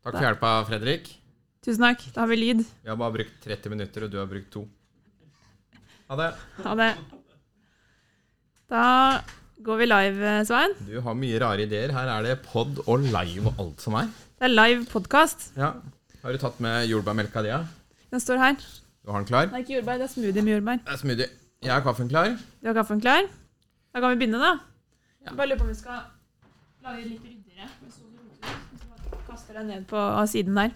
Takk for hjelpa, Fredrik. Tusen takk. Da har vi lyd. Vi har bare brukt 30 minutter, og du har brukt to. Ha det. Ha det. Da går vi live, Svein. Du har mye rare ideer. Her er det pod og live og alt som er. Det er live podkast. Ja. Har du tatt med jordbærmelka di? Ja? Den står her. Du har den klar? Det er ikke jordbær, det er smoothie med jordbær. Det er smoothie. Jeg har kaffen klar. Du har kaffen klar? Da kan vi begynne, da. Ja. Bare lurer på om vi skal lage det litt ryddigere. med du roter, hvis du bare kaster deg ned på siden der.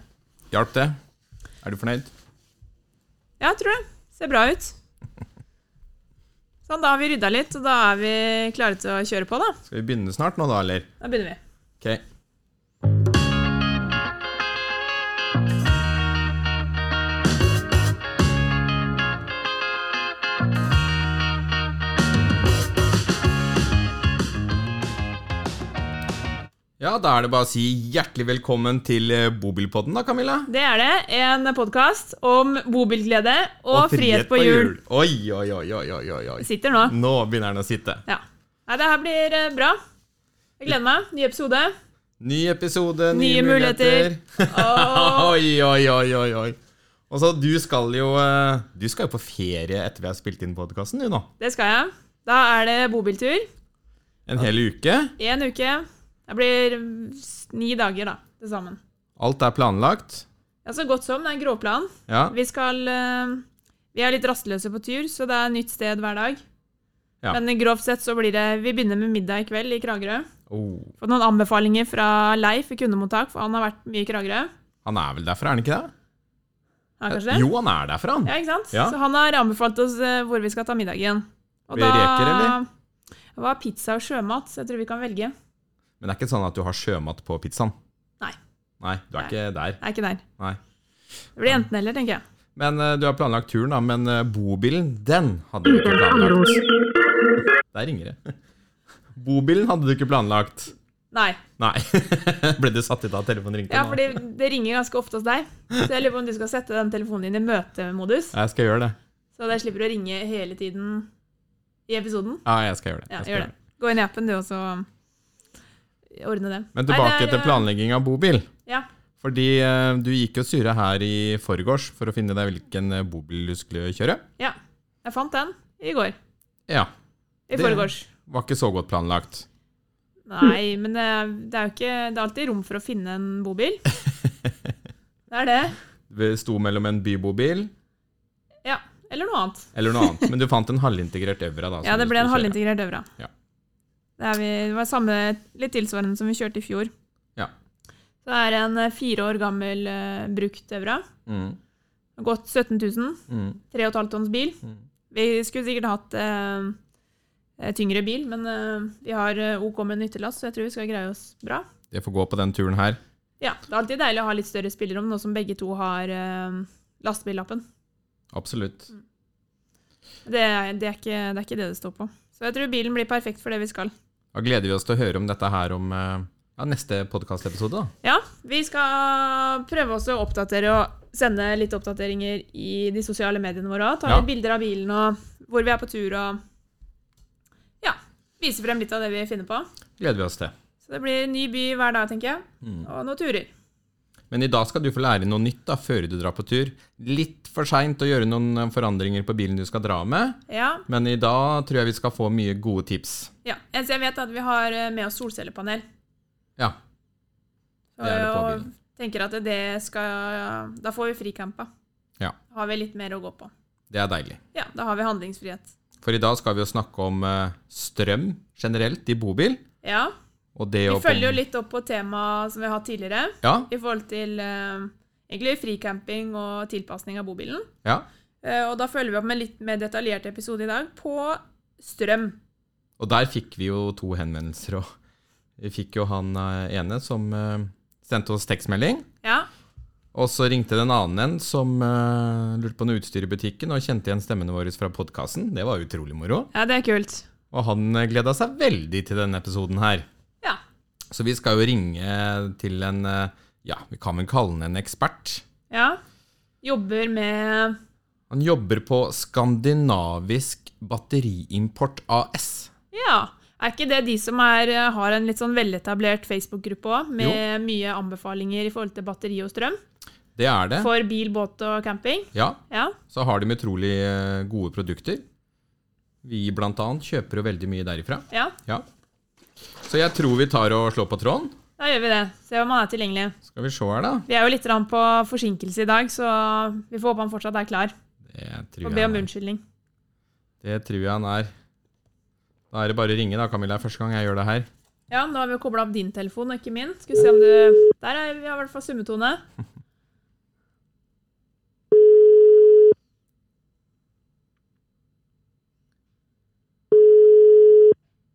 Hjalp det? Er du fornøyd? Ja, jeg tror det. Ser bra ut. Sånn, da har vi rydda litt, og da er vi klare til å kjøre på, da. Skal vi begynne snart nå, da, eller? Da begynner vi. Ok. Ja, da er det bare å si hjertelig velkommen til eh, Bobilpodden, da, Camilla. Det er det. En podkast om bobilglede og, frihet på hjul. Oi, oi, oi, oi, oi, oi, oi. Sitter nå. Nå begynner den å sitte. Ja. Nei, det her blir eh, bra. Jeg gleder meg. Ny episode. Ny episode, nye, Nye muligheter. muligheter. oi, oi, oi, oi, oi. Og så du skal jo eh, Du skal jo på ferie etter vi har spilt inn podkasten, du nå. Det skal jeg. Da er det bobiltur. En hel uke. En uke. Det blir ni dager, da, til sammen. Alt er planlagt. Ja, så godt som. Det er en gråplan. Ja. Vi skal eh, Vi er litt rastløse på tur, så det er nytt sted hver dag. Ja. Men grovt sett så blir det Vi begynner med middag i kveld i Kragerø. Oh, Fått noen anbefalinger fra Leif i kundemottak, for han har vært mye i Kragerø. han er vel derfra, er han ikke det? Ja, kanskje det? Jo, han er derfra, han. Ja, ikke sant? Ja. Så han har anbefalt oss eh, hvor vi skal ta middagen. Og vi da reker, eller? Det var pizza og sjømat, så jeg tror vi kan velge. Men det er ikke sånn at du har sjømat på pizzaen? Nei. Nei, du er Nei. ikke der. Jeg er ikke der. Nei. Det blir enten eller, tenker jeg. Men uh, du har planlagt turen, da. Men uh, bobilen, den hadde du ikke planlagt. Der ringer det. Bobilen hadde du ikke planlagt. Nei. Nei. Ble du satt ut av telefonen ringte? Ja, for det ringer ganske ofte hos deg. Så jeg lurer på om du skal sette den telefonen din i møtemodus. Jeg skal gjøre det. Så jeg slipper å ringe hele tiden i episoden. Ja, jeg skal gjøre det. Ja, Jeg skal gjør gjøre det. Gå inn i appen, du, og så ordne det. Men Nei, tilbake det er, til planlegging av bobil. Ja. Fordi eh, du gikk jo syre her i forgårs for å finne deg hvilken eh, bobil du skulle kjøre. ja. Jeg fant den i går. Ja. I Det- Var ikke så godt planlagt. Nei, men det, det er jo ikke Det er alltid rom for å finne en bobil. Det er det. Det sto mellom en bybobil Ja. Eller noe annet. eller noe annet. Men du fant en halvintegrert Evra, da. Ja, det ble en halvintegrert Øvra. Ja. Det, er vi, det var samme, litt tilsvarende som vi kjørte i fjor. Ja. Så det er en eh, fire år gammel uh, brukt Evra. Mm, Gått 17 000. mm, 3,5 tonns bil. mm. Vi skulle sikkert hatt eh, tyngre bil, men uh, vi har OK med nyttelass, så jeg tror vi skal greie oss bra. Det får gå på den turen her. Ja, Det er alltid deilig å ha litt større spillerom, nå som begge to har uh, lastebillappen. Absolutt. Det, er- det, er ikke, det er ikke det det står på. Så jeg tror bilen blir perfekt for det vi skal. Da gleder vi oss til å høre om dette her om eh, ja, neste podkastepisode. Ja, vi skal prøve oss å oppdatere og sende litt oppdateringer i de sosiale mediene våre òg. Ta Ja. litt bilder av bilen og hvor vi er på tur og ja, vise frem litt av det vi finner på. Gleder vi oss til. Så det blir ny by hver dag, tenker jeg. Mm. Og noen turer. Men i dag skal du få lære noe nytt da, før du drar på tur. Litt for seint å gjøre noen eh, forandringer på bilen du skal dra med, Ja, men i dag tror jeg vi skal få mye gode tips. ja. Eneste jeg vet, at vi har eh, med oss solcellepanel. Ja. Det er det på og bilen. tenker at det skal Da får vi frikampa. Ja. Da har vi litt mer å gå på. Det er deilig. Ja, da har vi handlingsfrihet. For i dag skal vi jo snakke om eh, strøm generelt i bobil. Ja. Vi følger jo litt opp på temaet som vi har hatt tidligere. Ja, i forhold til uh, egentlig fricamping og tilpasning av bobilen. ja. Uh, og da følger vi opp med litt mer detaljert episode i dag på strøm. Og der fikk vi jo to henvendelser. Og vi fikk jo han uh, ene som sendte oss tekstmelding. Ja, Og så ringte det en annen en som lurte på noe utstyr i butikken og kjente igjen stemmene våre fra podkasten. Det var utrolig moro. ja det er kult. Og han gleda seg veldig til denne episoden her. Så vi skal jo ringe til en eh, Ja, vi kan vel kalle han en ekspert. ja. Jobber med Han jobber på Skandinavisk Batteriimport AS. Ja. Er ikke det de som er, har en litt sånn veletablert Facebook-gruppe òg, med mye anbefalinger i forhold til batteri og strøm? Det er det. For bil, båt og camping? Ja, Ja. så har de utrolig eh, gode produkter. Vi blant annet kjøper jo veldig mye derifra. ja. Ja. Så jeg tror vi tar og slår på tråden. Da gjør vi det. Se om han er tilgjengelig. Skal vi se her, da. Vi er jo litt på forsinkelse i dag, så vi får håpe han fortsatt er klar. Det Og tror be jeg om unnskyldning. Det tror jeg han er. Da er det bare å ringe, da, Camilla. Første gang jeg gjør det her. Ja, nå har vi jo kobla opp din telefon, og ikke min. Skal vi se om du Der er vi i hvert fall summetone.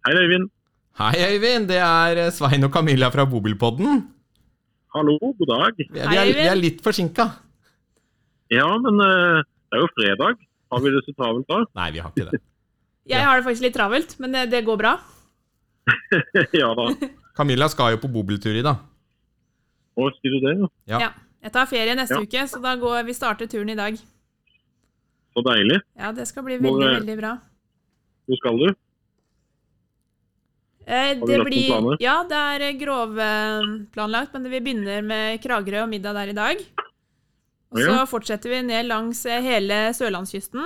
Hei, Øyvind. Hei, Øyvind. Det er eh, Svein og Camilla fra Bobilpodden. Hallo, god dag. Vi er, vi er, vi er litt forsinka. Ja, men uh, det er jo fredag. Har vi det så travelt da? Nei, vi har ikke det. Jeg har det faktisk litt travelt, men det, det går bra. ja da. Camilla skal jo på bobiltur i dag. Å, sier du det? ja? Ja. Ja. Jeg tar ferie neste Ja. uke, så da går vi starter turen i dag. Så deilig. Ja, det skal bli veldig, Hvor, veldig bra. Hvor skal du? Eh, du det blir planer? Ja, det er eh, grovplanlagt, men vi begynner med Kragerø og middag der i dag. Og så Ja. fortsetter vi ned langs eh, hele sørlandskysten.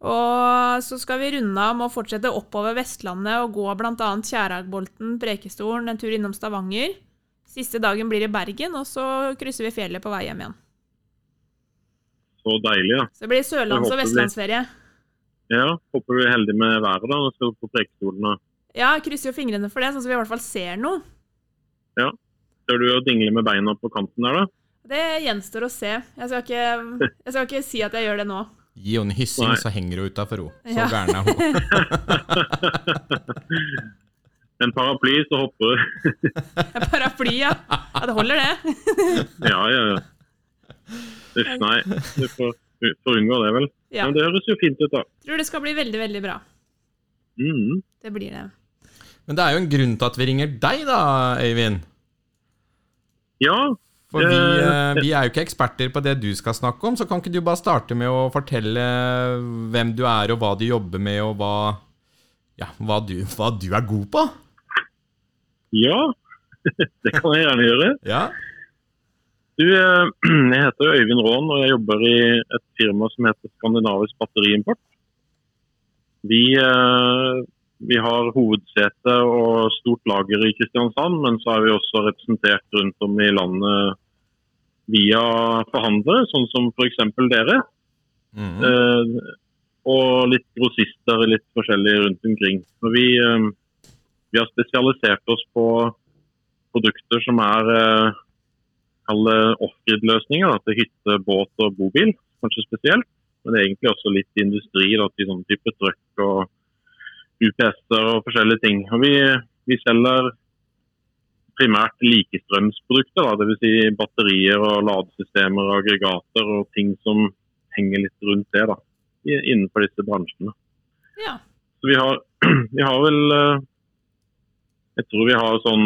Og så skal vi runde av med å fortsette oppover Vestlandet og gå bl.a. Kjæragbolten, Prekestolen, en tur innom Stavanger. Siste dagen blir i Bergen, og så krysser vi fjellet på vei hjem igjen. Så deilig, ja. Så det blir sørlands- og vestlandsferie. Ja, Håper du er heldig med været da, når du skal på Prekestolen. Ja, jeg krysser jo fingrene for det, sånn at vi i hvert fall ser noe. Ja. Ser du og dingle med beina på kanten der, da? Det gjenstår å se. Jeg skal ikke, jeg skal ikke si at jeg gjør det nå. Gi henne hyssing, Nei. så henger hun utafor henne. Så Ja. gæren er hun. En paraply, så hopper En Paraply, ja. Ja, det holder, det. Ja, ja, ja. Uff, nei. Du får, får unngå det, vel. Ja. Men det høres jo fint ut, da. Tror det skal bli veldig, veldig bra. Mm. Det blir det. Men det er jo en grunn til at vi ringer deg, da, Øyvind. Ja, For vi, Eh, eh, vi er jo ikke eksperter på det du skal snakke om, så kan ikke du bare starte med å fortelle hvem du er, og hva du jobber med, og hva, ja, hva, du, hva du er god på? ja. det kan jeg gjerne gjøre. Ja. Du, eh, jeg heter Øyvind Raan, og jeg jobber i et firma som heter Skandinavisk batteriimport. Vi, eh, vi har hovedsete og stort lager i Kristiansand, men så er vi også representert rundt om i landet via forhandlere, sånn som f.eks. dere. Mhm. Eh, og litt grossister litt forskjellig rundt omkring. Vi, eh, vi har spesialisert oss på produkter som er eh, off-grid-løsninger til hytte, båt og bobil, kanskje spesielt. Men egentlig også litt industri da, til sånn type trøkk og UPS-er og forskjellige ting. Og vi, vi selger primært likestrømsprodukter, dvs. Si batterier og ladesystemer og aggregater og ting som henger litt rundt det da, innenfor disse bransjene. Ja. Så vi har, vi har vel eh, Jeg tror vi har sånn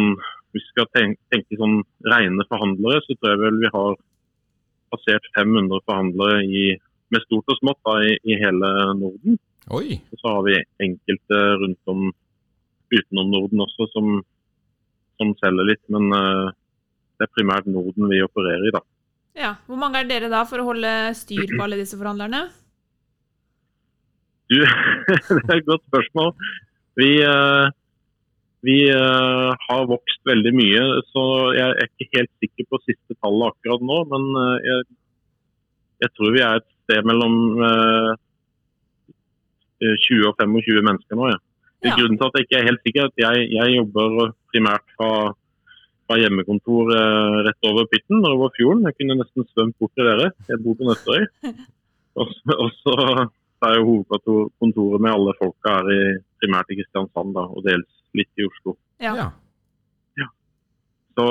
Hvis vi skal tenke, tenke sånn rene forhandlere, så tror jeg vel vi har passert 500 forhandlere i, med stort og smått da, i, i hele Norden. Oi. Og så har vi enkelte rundt om utenom Norden også som, som selger litt. Men uh, det er primært Norden vi opererer i, da. ja. Hvor mange er dere da for å holde styr på alle disse forhandlerne? Du, det er et godt spørsmål. Vi, uh, vi uh, har vokst veldig mye, så jeg er ikke helt sikker på siste tallet akkurat nå. Men jeg, jeg tror vi er et sted mellom 20 og 25 mennesker nå. Ja. Det Ja. Grunnen til at jeg ikke er helt sikker, er at jeg, jeg jobber primært fra, fra hjemmekontor eh, rett over Pytten, over fjorden. Jeg kunne nesten svømt bort til dere. Jeg bor på Nøtterøy. Og så- og så er jo hovedkontoret med alle folka her i, primært i Kristiansand, da, og dels litt i Oslo. Ja. Ja. Så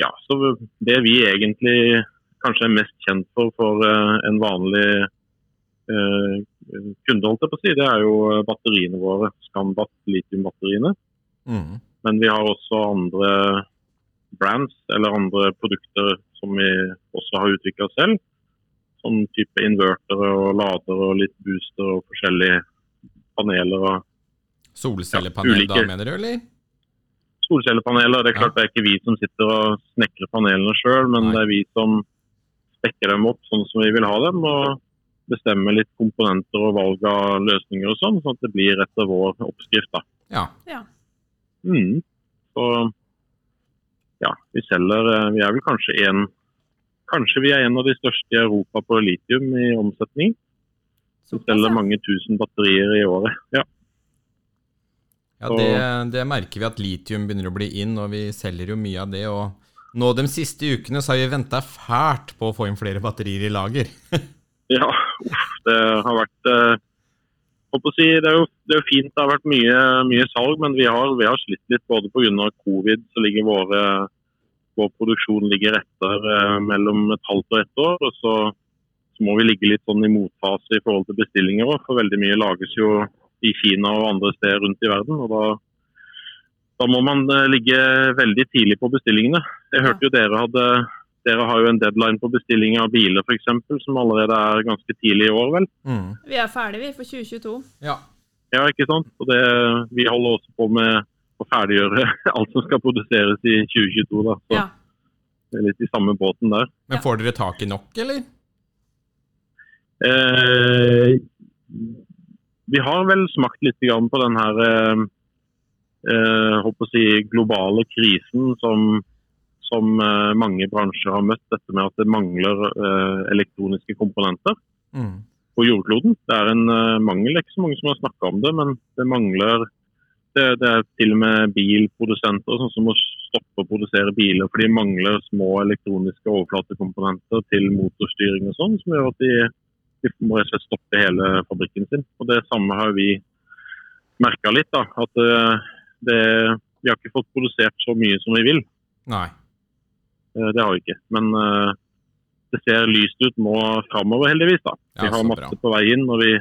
ja, så det vi egentlig kanskje er mest kjent for for eh, en vanlig eh, kunde, holdt jeg på å si, det er jo batteriene våre. Scanbat litiumbatteriene. Mm. Men vi har også andre brands eller andre produkter som vi også har utvikla selv. Som type invertere og ladere og litt booster og forskjellige paneler og Solcellepanel Ja, da, mener du, eller? solcellepaneler. Det er klart Ja. det er ikke vi som sitter og snekrer panelene sjøl, men Nei. det er vi som spekker dem opp sånn som vi vil ha dem. og bestemmer litt komponenter og valg av løsninger og sånn, sånn at det blir etter vår oppskrift. da. Ja. Ja. Mm. Så ja, vi selger eh, Vi er vel kanskje en Kanskje vi er en av de største i Europa på litium i omsetning. Vi selger ja. mange tusen batterier i året. Ja. Ja, det, det merker vi at litium begynner å bli inn, og vi selger jo mye av det. Og nå de siste ukene så har vi venta fælt på å få inn flere batterier i lager. Ja, uff, det har vært eh, si, det, er jo, det er jo fint det har vært mye, mye salg, men vi har, vi har slitt litt både pga. covid. så ligger våre, Vår produksjon ligger etter eh, mellom et halvt og ett år. og så, så må vi ligge litt sånn i motfase i forhold til bestillinger. òg, For veldig mye lages jo i Kina og andre steder rundt i verden. og Da, da må man eh, ligge veldig tidlig på bestillingene. Jeg hørte jo dere hadde dere har jo en deadline på bestilling av biler for eksempel, som allerede er ganske tidlig i år, vel? Mm. Vi er ferdige, vi, for 2022. Ja. Ja, ikke sant? Og det, vi holder også på med å ferdiggjøre alt som skal produseres i 2022. da. Så Ja. det er litt i samme båten der. Men får dere tak i nok, eller? Eh, vi har vel smakt litt på den her eh, eh, håper å si, globale krisen som, som eh, mange bransjer har møtt. Dette med at det mangler eh, elektroniske komponenter. Mm. på jordkloden. Det er en eh, mangel. Det er ikke så mange som har snakka om det, men det mangler det, det er til og med bilprodusenter sånn som må stoppe å produsere biler, for de mangler små elektroniske overflatekomponenter til motorstyring og sånn, som gjør at de, de må rett og slett stoppe hele fabrikken sin. Og Det samme har vi merka litt. da, at det, Vi har ikke fått produsert så mye som vi vil. Nei. Eh, Det har vi ikke. Men eh, det ser lyst ut nå framover, heldigvis. da. Ja, Vi har masse bra. på vei inn, og vi,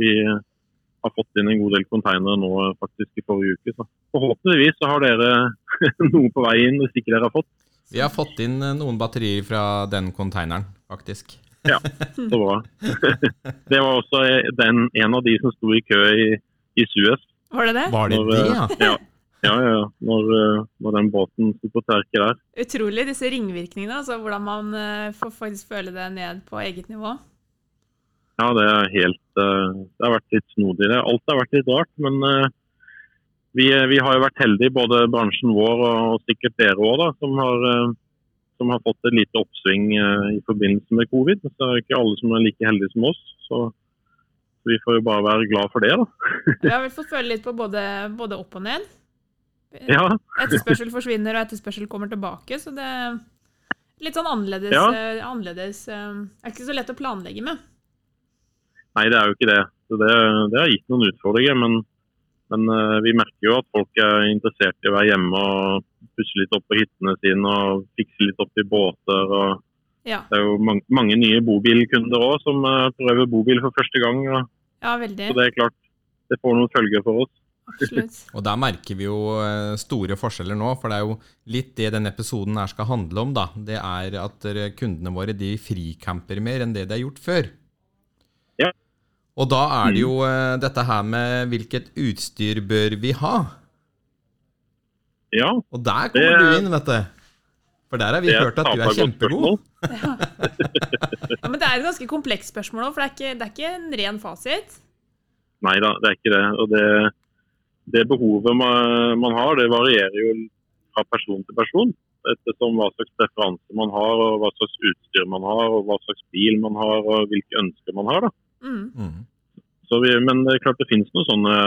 vi har fått inn en god del konteinere nå faktisk i forrige uke. Så forhåpentligvis så har dere noe på vei inn hvis ikke dere har fått. Vi har fått inn eh, noen batterier fra den konteineren, faktisk. ja, Så bra. det var også den, en av de som sto i kø i, i Suez. Var det det? Var det Når, det, eh, ja? Ja, ja, ja. ja. Når, eh, når den båten sto på terke der. Utrolig, disse ringvirkningene. Altså hvordan man eh, får faktisk føle det ned på eget nivå. Ja, det er helt eh, Det har vært litt snodig. Alt har vært litt rart, men vi, vi har jo vært heldige, både bransjen vår og, og sikkert dere òg, som, har, som har fått et lite oppsving i forbindelse med covid. Så det er ikke alle som er like heldige som oss. Så vi får jo bare være glad for det, da. Vi har vel fått føle litt på både, både opp og ned. Ja, Etterspørsel forsvinner, og etterspørsel kommer tilbake. Så det er litt sånn annerledes. Ja. eh, annerledes eh, er ikke så lett å planlegge med. Nei, det er jo ikke det. Så det, det har gitt noen utfordringer. Men, men eh, vi merker jo at folk er interessert i å være hjemme og pusse litt opp på hyttene sine og fikse litt opp i båter. og Ja, Det er jo mange, mange nye bobilkunder òg som eh, prøver bobil for første gang. Og, ja veldig. så det er klart, det får noen følger for oss. Absolutt. Og der merker vi jo eh, store forskjeller nå, for det er jo litt det denne episoden her skal handle om, da. Det er at kundene våre de fricamper mer enn det de har gjort før. Ja. Og da er det jo eh, dette her med hvilket utstyr bør vi ha? Ja, Og der kommer Det- du inn, vet du. For der har vi hørt at du er kjempegod. Ja, men det er et ganske komplekst spørsmål òg, for det er, ikke, det er ikke en ren fasit. Nei da, det er ikke det. Og det, det behovet man, har, det varierer jo fra person til person. Ettersom hva slags preferanse man har, og hva slags utstyr man har, og hva slags bil man har, og hvilke ønsker man har. da. Mm. Mm. Så vi, men det er klart det finnes noen sånne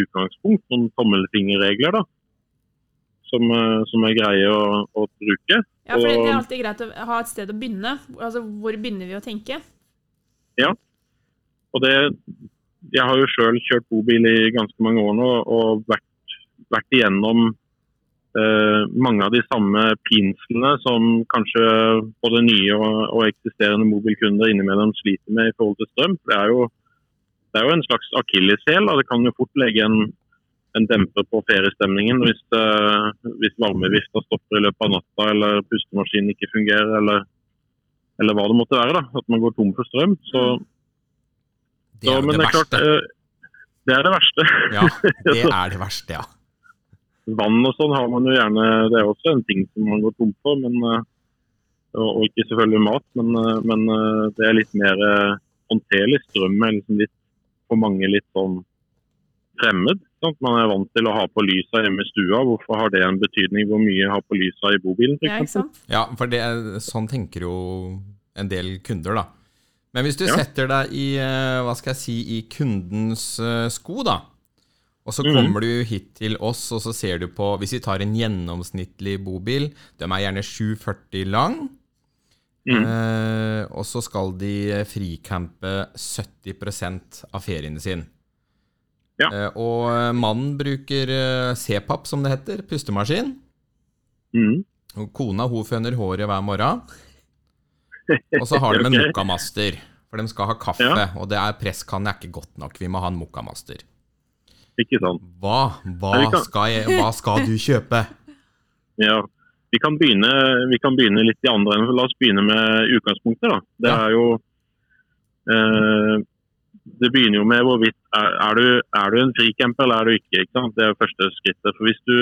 utgangspunkt, noen tommelfingerregler, da. Som, eh, som er greie å, å bruke. Ja, for det, det er alltid greit å ha et sted å begynne. Altså, Hvor begynner vi å tenke? Ja, Og det, jeg har jo sjøl kjørt bobil i ganske mange år nå og vært, vært igjennom eh, mange av de samme pinslene som kanskje både nye og, og eksisterende mobilkunder innimellom sliter med i forhold til strøm. Det er jo, det er jo en slags akilleshæl. Det kan jo fort legge en, en demper på feriestemningen hvis, eh, hvis varmevifta stopper i løpet av natta eller pustemaskinen ikke fungerer eller, eller hva det måtte være. da, At man går tom for strøm. så Det er jo det det er klart, verste. eh, Det er det verste. Ja, det er det verste, ja. Vann og sånn har man jo gjerne Det er også en ting som man går tom for. Men, eh, og, ikke selvfølgelig mat, men, eh, men det er litt mer håndterlig. Strøm er liksom litt for mange litt sånn fremmed. Sant? Man er vant til å ha på lysa hjemme i stua. Hvorfor har det en betydning hvor mye jeg har på lysa i bobilen? For Ja, ikke eksempel? sant? Ja, for det, sånn tenker jo en del kunder, da. Men hvis du Ja. setter deg i, eh, hva skal jeg si, i kundens eh, sko, da, og så kommer kommer du hit til oss, og så ser du på Hvis vi tar en gjennomsnittlig bobil, de er gjerne 740 lang, Mm. eh, og så skal de fricampe 70% av ferien sin. Ja. Eh, og eh, mannen bruker CPAP, som det heter, pustemaskin. Mm. Og kona hun føner håret hver morgen. Og så har de en okay. mokkamaster. For de skal ha kaffe, Ja. og det er presskanne er ikke godt nok. Vi må ha en mokkamaster. Ikke sant. Hva, hva, skal jeg, hva skal du kjøpe? Ja. Vi kan, begynne, vi kan begynne litt i andre enden. La oss begynne med utgangspunktet. da. Det Ja. er jo eh, Det begynner jo med hvorvidt er, er, du, er du en fricamper eller er du ikke. ikke sant? Det er jo første skrittet. For Hvis du,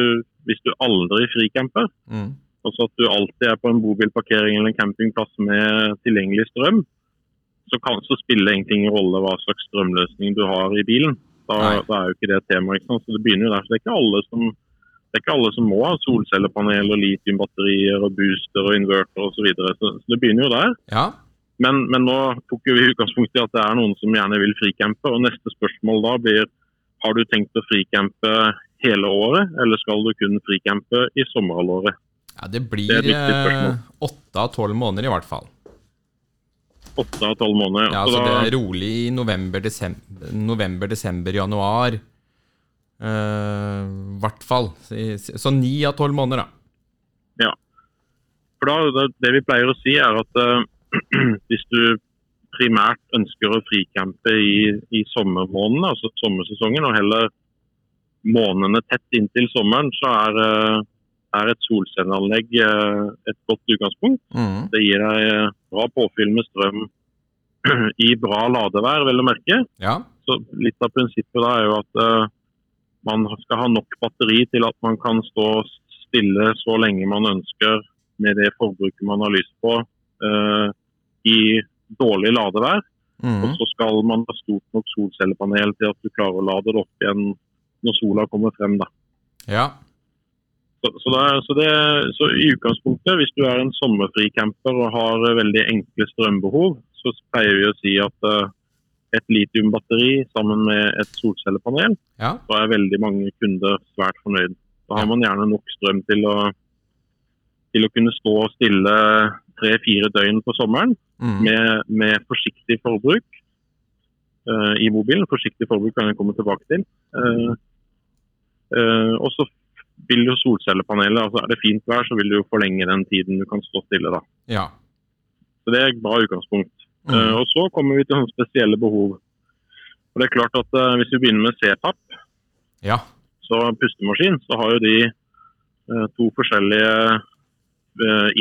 hvis du aldri fricamper, Mm. Altså at du alltid er på en bobilparkering eller en campingplass med tilgjengelig strøm, så, kan, så spiller det egentlig ingen rolle hva slags strømløsning du har i bilen. Da, da er jo ikke det et tema. ikke sant? Så Det begynner jo der. Så det er ikke alle som det er ikke alle som må ha solcellepanel og litiumbatterier og booster og inverter osv. Så, videre. så så det begynner jo der. Ja. Men, men nå tok vi utgangspunkt i at det er noen som gjerne vil fricampe. og Neste spørsmål da blir har du tenkt å fricampe hele året, eller skal du kun fricampe i sommerhalvåret? Ja, det blir eh, åtte av tolv måneder i hvert fall. Åtte av tolv måneder. Ja, Ja, så det er rolig i november, desember, november, desember januar. I hvert fall. Så- ni av tolv måneder, da. Ja. For da, det, vi pleier å si er at uh, hvis du primært ønsker å frikampe i, i sommermånedene, altså sommersesongen, og heller månedene tett inntil sommeren, så er, eh, er et solcelleanlegg eh, et godt utgangspunkt. Mm. Det gir deg eh, bra påfyll med strøm i bra ladevær, vel å merke. Ja. Så litt av prinsippet da er jo at uh, man skal ha nok batteri til at man kan stå stille så lenge man ønsker med det forbruket man har lyst på uh, i dårlig ladevær. Og Mm. så skal man ha stort nok solcellepanel til at du klarer å lade det opp igjen når sola kommer frem. da. ja. Så, så, er- så, det, så i utgangspunktet, hvis du er en sommerfri camper og har eh, veldig enkle strømbehov, så pleier vi å si at uh, et litiumbatteri sammen med et solcellepanel, Ja. så er veldig mange kunder svært fornøyd. Da har man gjerne nok strøm til å, til å kunne stå stille tre-fire døgn på sommeren Mm. med, med forsiktig forbruk uh, i mobilen. Forsiktig forbruk kan jeg komme tilbake til. Uh, og så vil jo solcellepanelet, altså er det fint vær, så vil det jo forlenge den tiden du kan stå stille. da. ja. Så Det er et bra utgangspunkt. Mm. Uh, og Så kommer vi til sånne spesielle behov. Og det er klart at uh, Hvis vi begynner med CPAP, ja. så pustemaskin, så har jo de uh, to forskjellige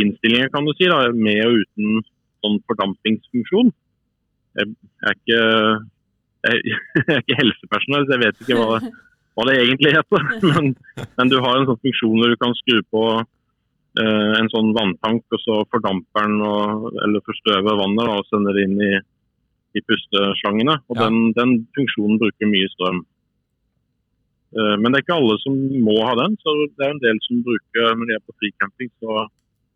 innstillinger, kan du si, da, med og uten sånn fordampingsfunksjon. Jeg er ikke, jeg, jeg er ikke helsepersonell, så jeg vet ikke hva, hva det egentlig heter. Men, men du har en sånn funksjon hvor du kan skru på eh, en sånn vanntank, og så fordamper den og, eller forstøver vannet da, og sender det inn i, i pusteslangene. Og Ja. den, den funksjonen bruker mye strøm. Eh, Men det er ikke alle som må ha den. så det er en del som bruker, Når de er på fricamping, så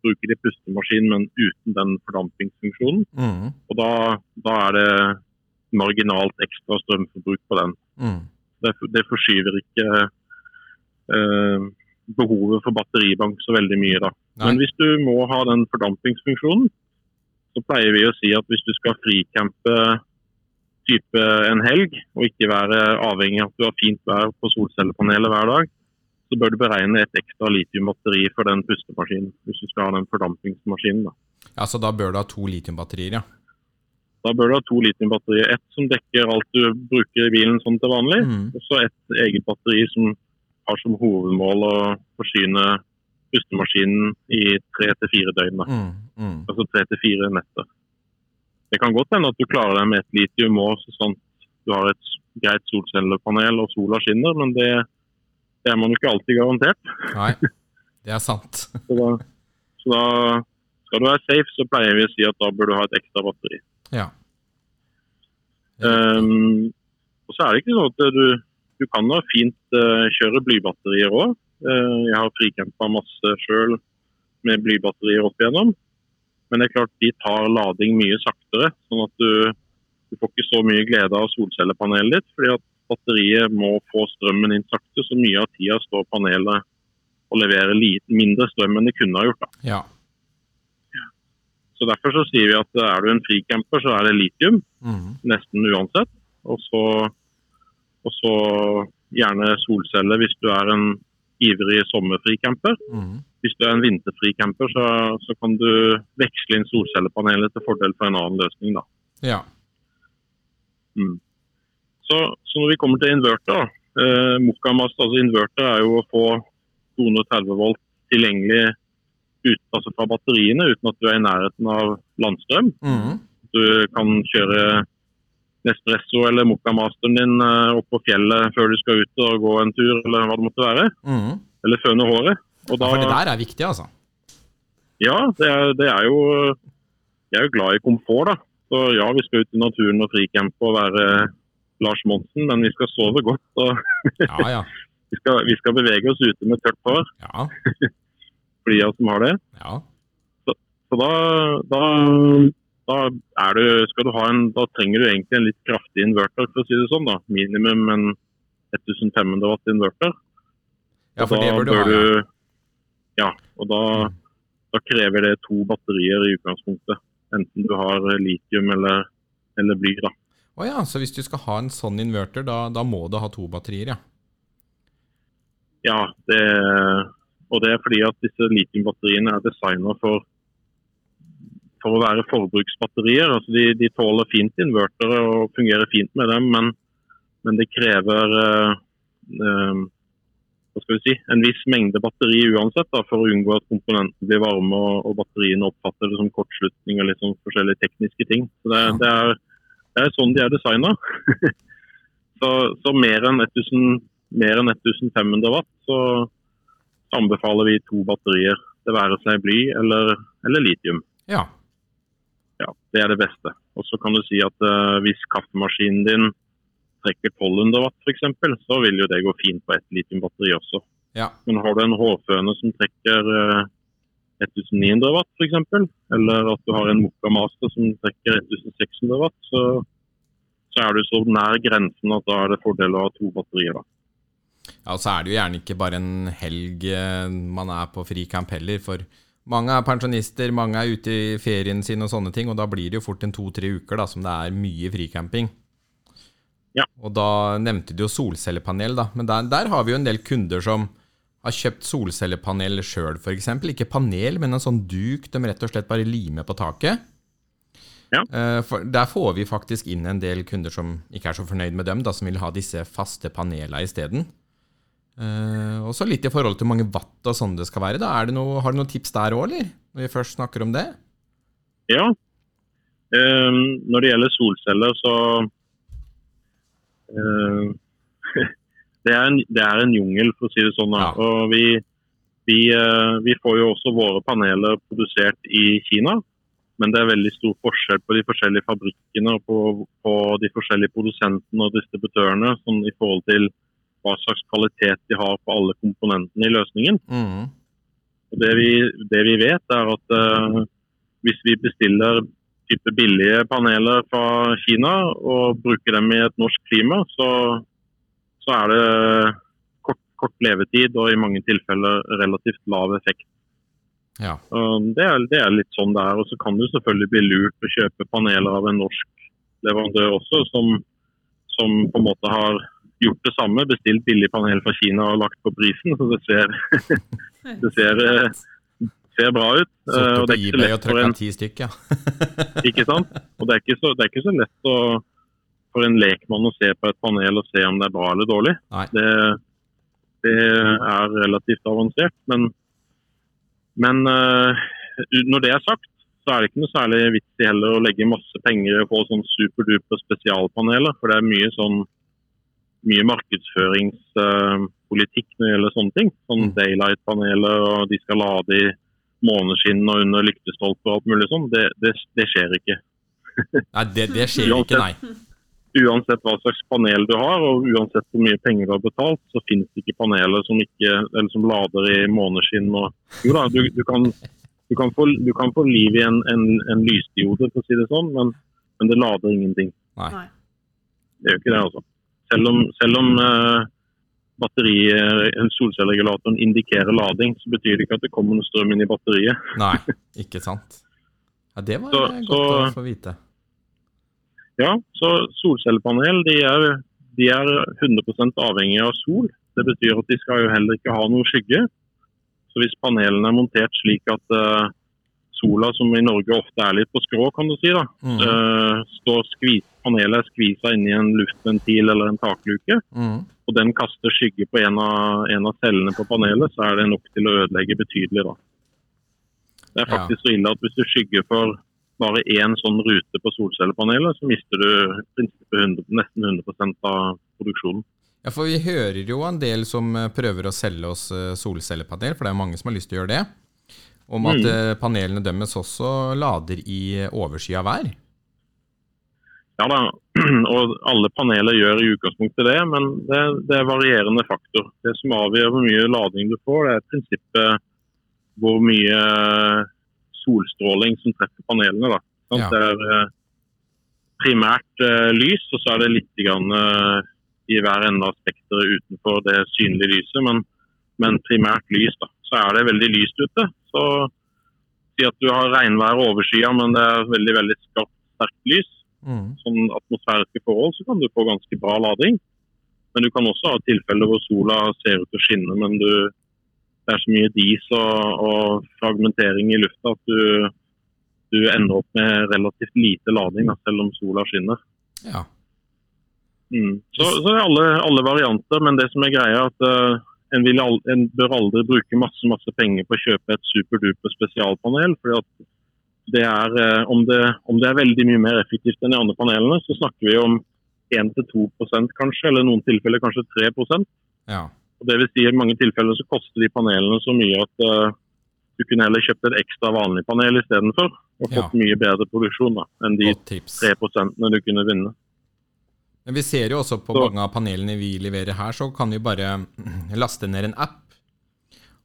bruker de pustemaskin, men uten den fordampingsfunksjonen. Mm. Og da, da er det marginalt ekstra strømforbruk på den. Mm. Det, det forskyver ikke eh, behovet for batteribank så veldig mye. da. Nei. Men hvis du må ha den fordampingsfunksjonen, så pleier vi å si at hvis du skal fricampe type en helg, og ikke være avhengig av at du har fint vær på solcellepanelet hver dag, så bør du beregne et ekstra litiumbatteri for den pustemaskinen. Hvis du skal ha den fordampingsmaskinen. da. ja, så da bør du ha to litiumbatterier, ja. Da bør du ha to litiumbatterier. Ett som dekker alt du bruker i bilen sånn til vanlig, Mm. og så et eget batteri som har som hovedmål å forsyne pustemaskinen i tre til fire døgn. Mm. Mm. Altså tre til fire netter. Det kan godt hende at du klarer deg med et litium òg, sånn du har et greit solcellepanel og sola skinner, men det, det er man jo ikke alltid garantert. Nei, det er sant. Så da, så da skal du være safe, så pleier vi å si at da bør du ha et ekstra batteri. Ja. Um, og så er det ikke sånn at du, du kan da fint uh, kjøre blybatterier òg. Uh, jeg har frikjempa masse sjøl med blybatterier opp igjennom. Men det er klart de tar lading mye saktere, sånn at du, du får ikke så mye glede av solcellepanelet ditt. fordi at batteriet må få strømmen inn sakte, så mye av tida står panelet og leverer mindre strøm enn det kunne ha gjort. da. Ja. Så Derfor så sier vi at er du en fricamper, så er det litium. Mm. Nesten uansett. Og så, og så gjerne solceller hvis du er en ivrig sommerfricamper. Mm. Hvis du er en vinterfricamper, så, så kan du veksle inn solcellepanelet til fordel for en annen løsning. da. Ja. Mm. Så, så når vi kommer til inverter. Eh, Mokamast, altså inverter er jo å få 230 volt tilgjengelig ut, altså fra batteriene uten at du er i nærheten av landstrøm. Mm. Du kan kjøre Nespresso eller Mokamasteren din eh, opp på fjellet før du skal ut og gå en tur, eller hva det måtte være. Mm. Eller føne håret. Og Ja, for det der er viktig, altså. Ja, det er, det er jo Jeg er jo glad i komfort, da. Så ja, vi skal ut i naturen og fricampe og være Lars Monsen, men vi skal sove godt. Og Ja, ja. vi, skal, vi skal bevege oss ute med tørt hår, Ja. oss som har det. ja. Så da, da, da er du, skal du ha en, da trenger du egentlig en litt kraftig inverter, for å si det sånn. da. Minimum en 1500 watt inverter. ja for det bør du ha. Ja. du Ja, og da, da krever det to batterier i utgangspunktet. Enten du har litium eller, eller bly. da. Å ja, så hvis du skal ha en sånn inverter, da, da må du ha to batterier, ja. Ja, det, og det er fordi at disse litiumbatteriene er designet for, for å være forbruksbatterier. Altså de, de tåler fint invertere og fungerer fint med dem, men, men det krever eh, eh, hva skal vi si, en viss mengde batteri uansett da, for å unngå at komponentene blir varme og, og batteriene oppfatter det som kortslutning og litt sånn forskjellige tekniske ting. Så det, det, er, det er sånn de er designa. så, så mer enn 1000 mer enn 1500 watt, så anbefaler vi to batterier. Det være seg bly eller, eller litium. Ja. Ja, det er det beste. Og så kan du si at uh, hvis kaffemaskinen din trekker 1200 watt f.eks., så vil jo det gå fint på ett litiumbatteri også. Ja. Men har du en hårføne som trekker uh, 1900 watt f.eks., eller at du har en Mokka Master som trekker 1600 watt, så, så er du så nær grensen at da er det fordel å ha to batterier. da. Ja, og så er det jo gjerne ikke bare en helg eh, man er på frikamp heller, for mange er pensjonister, mange er ute i ferien sin og sånne ting, og da blir det jo fort en to-tre uker da, som det er mye fricamping. Ja. Og da nevnte du jo solcellepanel, da, men der, der har vi jo en del kunder som har kjøpt solcellepanel sjøl, f.eks. Ikke panel, men en sånn duk de rett og slett bare limer på taket. Ja. Eh, For der får vi faktisk inn en del kunder som ikke er så fornøyd med dem, da, som vil ha disse faste panelene isteden. Uh, og så litt i forhold til hvor mange watt og sånn det skal være. Da. Er det noe, har du noen tips der òg, eller? Når vi først snakker om det? Ja. Ehm, når det gjelder solceller, så uh, det, er en, det er en jungel, for å si det sånn. Ja. Og vi, vi, uh, vi får jo også våre paneler produsert i Kina. Men det er veldig stor forskjell på de forskjellige fabrikkene og på, på de forskjellige produsentene og distributørene sånn i forhold til hva slags kvalitet de har på alle komponentene i løsningen. Mm. Og det, vi, det vi vet, er at uh, hvis vi bestiller type billige paneler fra Kina og bruker dem i et norsk klima, så, så er det kort, kort levetid og i mange tilfeller relativt lav effekt. Ja. Det er, det er litt sånn det er. Og så kan det selvfølgelig bli lurt å kjøpe paneler av en norsk leverandør også, som, som på en måte har gjort det samme. Bestilt billig panel fra Kina og lagt på prisen. Så det ser, det ser, eh, ser bra ut. Eh, og på eBay og lett for trykka en, ti stykk, ja. ikke sant? Og det er ikke så, det er ikke så lett å, for en lekmann å se på et panel og se om det er bra eller dårlig. Det, det er relativt avansert. Men, men eh, når det er sagt, så er det ikke noe særlig vits i heller å legge masse penger på sånn superduper spesialpaneler. For det er mye sånn mye markedsføringspolitikk når det gjelder sånne ting. Sånn Mm. daylight-paneler, og de skal lade i måneskinn og under lyktestolper og alt mulig sånn. Det, det, det skjer ikke. Nei, det, det skjer ikke, nei. Uansett hva slags panel du har, og uansett hvor mye penger du har betalt, så finnes det ikke paneler som, ikke, eller som lader i måneskinn. Og, jo da, du, du, kan, du, kan få, du kan få liv i en, en, en lysdiode, for å si det sånn, men, men det lader ingenting. Nei. Det gjør ikke det, altså. Selv om, selv om eh, eh, solcelleregulatoren indikerer lading, så betyr det ikke at det kommer noe strøm inn i batteriet. Nei, ikke sant. Ja, det var Så- godt så- å få vite. Ja, så solcellepanel de er, de er 100% avhengig av sol. Det betyr at de skal jo heller ikke ha noe skygge. Så hvis panelene er montert slik at eh, sola, som i Norge ofte er litt på skrå, kan du si, da, Mm. eh, står skvis, panelet er skvisa inni en luftventil eller en takluke, Mm. og den kaster skygge på en av, en av cellene på panelet, så er det nok til å ødelegge betydelig. da. Det er Ja. faktisk så ille at hvis du skygger for bare én sånn rute på solcellepanelet, så mister du i prinsippet 100, nesten 100 av produksjonen. Ja, for vi hører jo en del som eh, prøver å selge oss eh, solcellepanel, for det er mange som har lyst til å gjøre det. Om at Mm. eh, panelene deres også lader i oversida overskya vær. Ja da, og alle paneler gjør i utgangspunktet det, men det, det er varierende faktor. Det som avgjør hvor mye lading du får, det er prinsippet hvor mye solstråling som treffer panelene. Da. Ja. Det er eh, primært eh, lys, og så er det litt grann, eh, i hver ende av spekteret utenfor det synlige lyset, men, men primært lys. Da. Så er det veldig lyst ute. Så si at du har regnvær og overskya, men det er veldig, veldig skarpt, sterkt lys Mm. sånn atmosfæriske forhold, så kan du få ganske bra lading. Men du kan også ha tilfeller hvor sola ser ut til å skinne, men du, det er så mye dis og, og fragmentering i lufta at du, du ender opp med relativt lite lading, da, selv om sola skinner. Ja. Mm. Så, så er alle, alle varianter, men det som er greia er at eh, en, vil al en bør aldri bruke masse masse penger på å kjøpe et superduper spesialpanel. fordi at det er, eh, om, det, om det er veldig mye mer effektivt enn de andre panelene, så snakker vi om 1-2% kanskje, eller i noen tilfeller kanskje 3% ja. og det vil si I mange tilfeller så koster de panelene så mye at eh, du kunne heller kjøpt et ekstra vanlig panel istedenfor. Og Ja. fått mye bedre produksjon da, enn de Godt tips. 3 du kunne vinne. Men vi ser jo også på Så- mange av panelene vi leverer her, så kan vi bare laste ned en app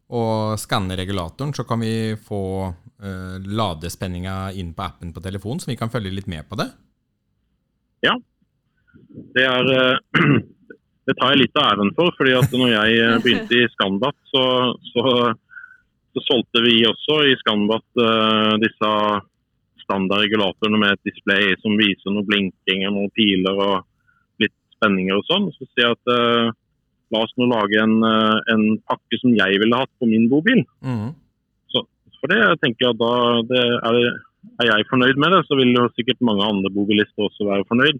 og skanne regulatoren, så kan vi få uh, ladespenninga inn på appen på telefonen, så vi kan følge litt med på det. Det, er, uh, det tar jeg litt av æren for. fordi at når jeg eh, begynte i Skandat, så, så, så solgte vi også i Skandat uh, disse standardregulatorene med et display som viser noe blinking og noen piler og spenninger og sånn. Så sier jeg at uh, la oss nå lage en, uh, en pakke som jeg ville hatt på min bobil. Mhm. For det jeg tenker jeg at da det er, er jeg fornøyd med det, så vil jo sikkert mange andre bobilister også være fornøyd.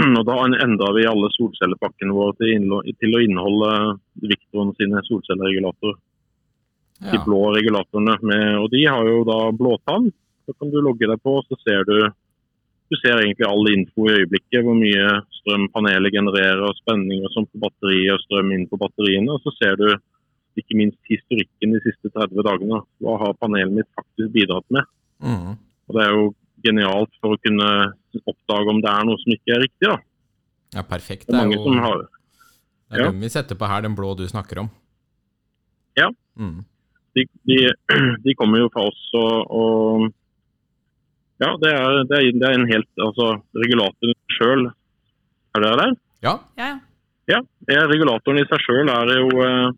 Og Da endra vi alle solcellepakkene våre til, til å inneholde Victoren sine solcelleregulatorer. De Ja. blå regulatorene. Med, og de har jo da blåtann. Så kan du logge deg på, så ser du du ser egentlig all info i øyeblikket. Hvor mye strøm panelet genererer, og spenning og sånn på batteriet og strøm inn på batteriene. Og så ser du ikke minst historikken de siste 30 dagene. Hva har panelet mitt faktisk bidratt med? Mm. Og Det er jo genialt for å kunne oppdage om det er noe som ikke er riktig. da. ja, perfekt. Det er jo som har det er ja. den vi setter på her, den blå du snakker om. Ja. Mm. de, de, de kommer jo fra oss og, og Ja, det er, det, er, det er en helt Altså, regulatoren sjøl Er det der? Ja. Ja, ja. Regulatoren i seg sjøl er jo eh,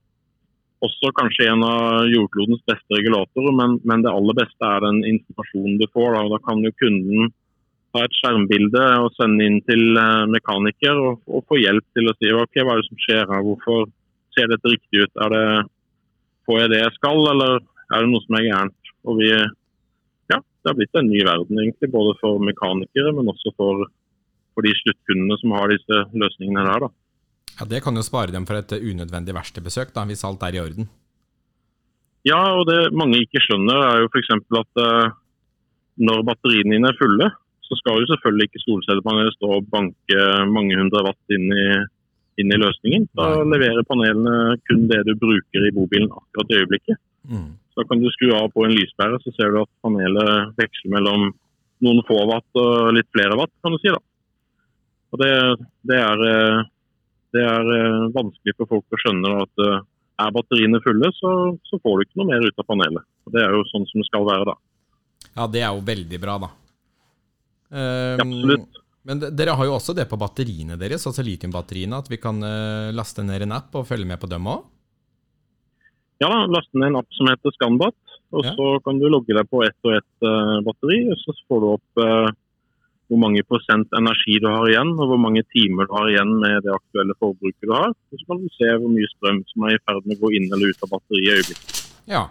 også kanskje en av jordklodens beste regulatorer, men, men det aller beste er den informasjonen du får. Da, da kan jo kunden ta et skjermbilde og sende inn til eh, mekaniker og, og få hjelp til å si ok, hva er det som skjer her, hvorfor ser dette riktig ut? Er det, får jeg det jeg skal, eller er det noe som er gærent? Og vi, Det har blitt en ny verden, egentlig, både for mekanikere, men også for, for de sluttkundene som har disse løsningene der. da. ja, Det kan jo spare dem for et eh, unødvendig verkstedbesøk, hvis alt er i orden. Ja, og det mange ikke skjønner er jo f.eks. at eh, når batteriene dine er fulle, så skal jo selvfølgelig ikke solcellepanelet stå og banke mange hundre watt inn i, inn i løsningen. Da Nei. leverer panelene kun det du bruker i bobilen akkurat i øyeblikket. Mm. Så kan du skru av på en lyspære, så ser du at panelet veksler mellom noen få watt og litt flere watt, kan du si. da. Og Det, det, er, eh, det er eh, vanskelig for folk å skjønne da, at eh, er batteriene fulle, så, så får du ikke noe mer ut av panelet. Og Det er jo sånn som det skal være. da. Ja, det er jo veldig bra, da. Um, Absolutt. Men dere har jo også det på batteriene deres, altså litiumbatteriene, at vi kan laste ned en app og følge med på dem òg? Ja, da, Laste ned en app som heter Scanbat. og Ja. Så kan du logge deg på ett og ett eh, batteri. og Så får du opp uh, hvor mange prosent energi du har igjen, og hvor mange timer du har igjen med det aktuelle forbruket du har. Og Så kan du se hvor mye strøm som er i ferd med å gå inn eller ut av batteriet i øyeblikket. Ja.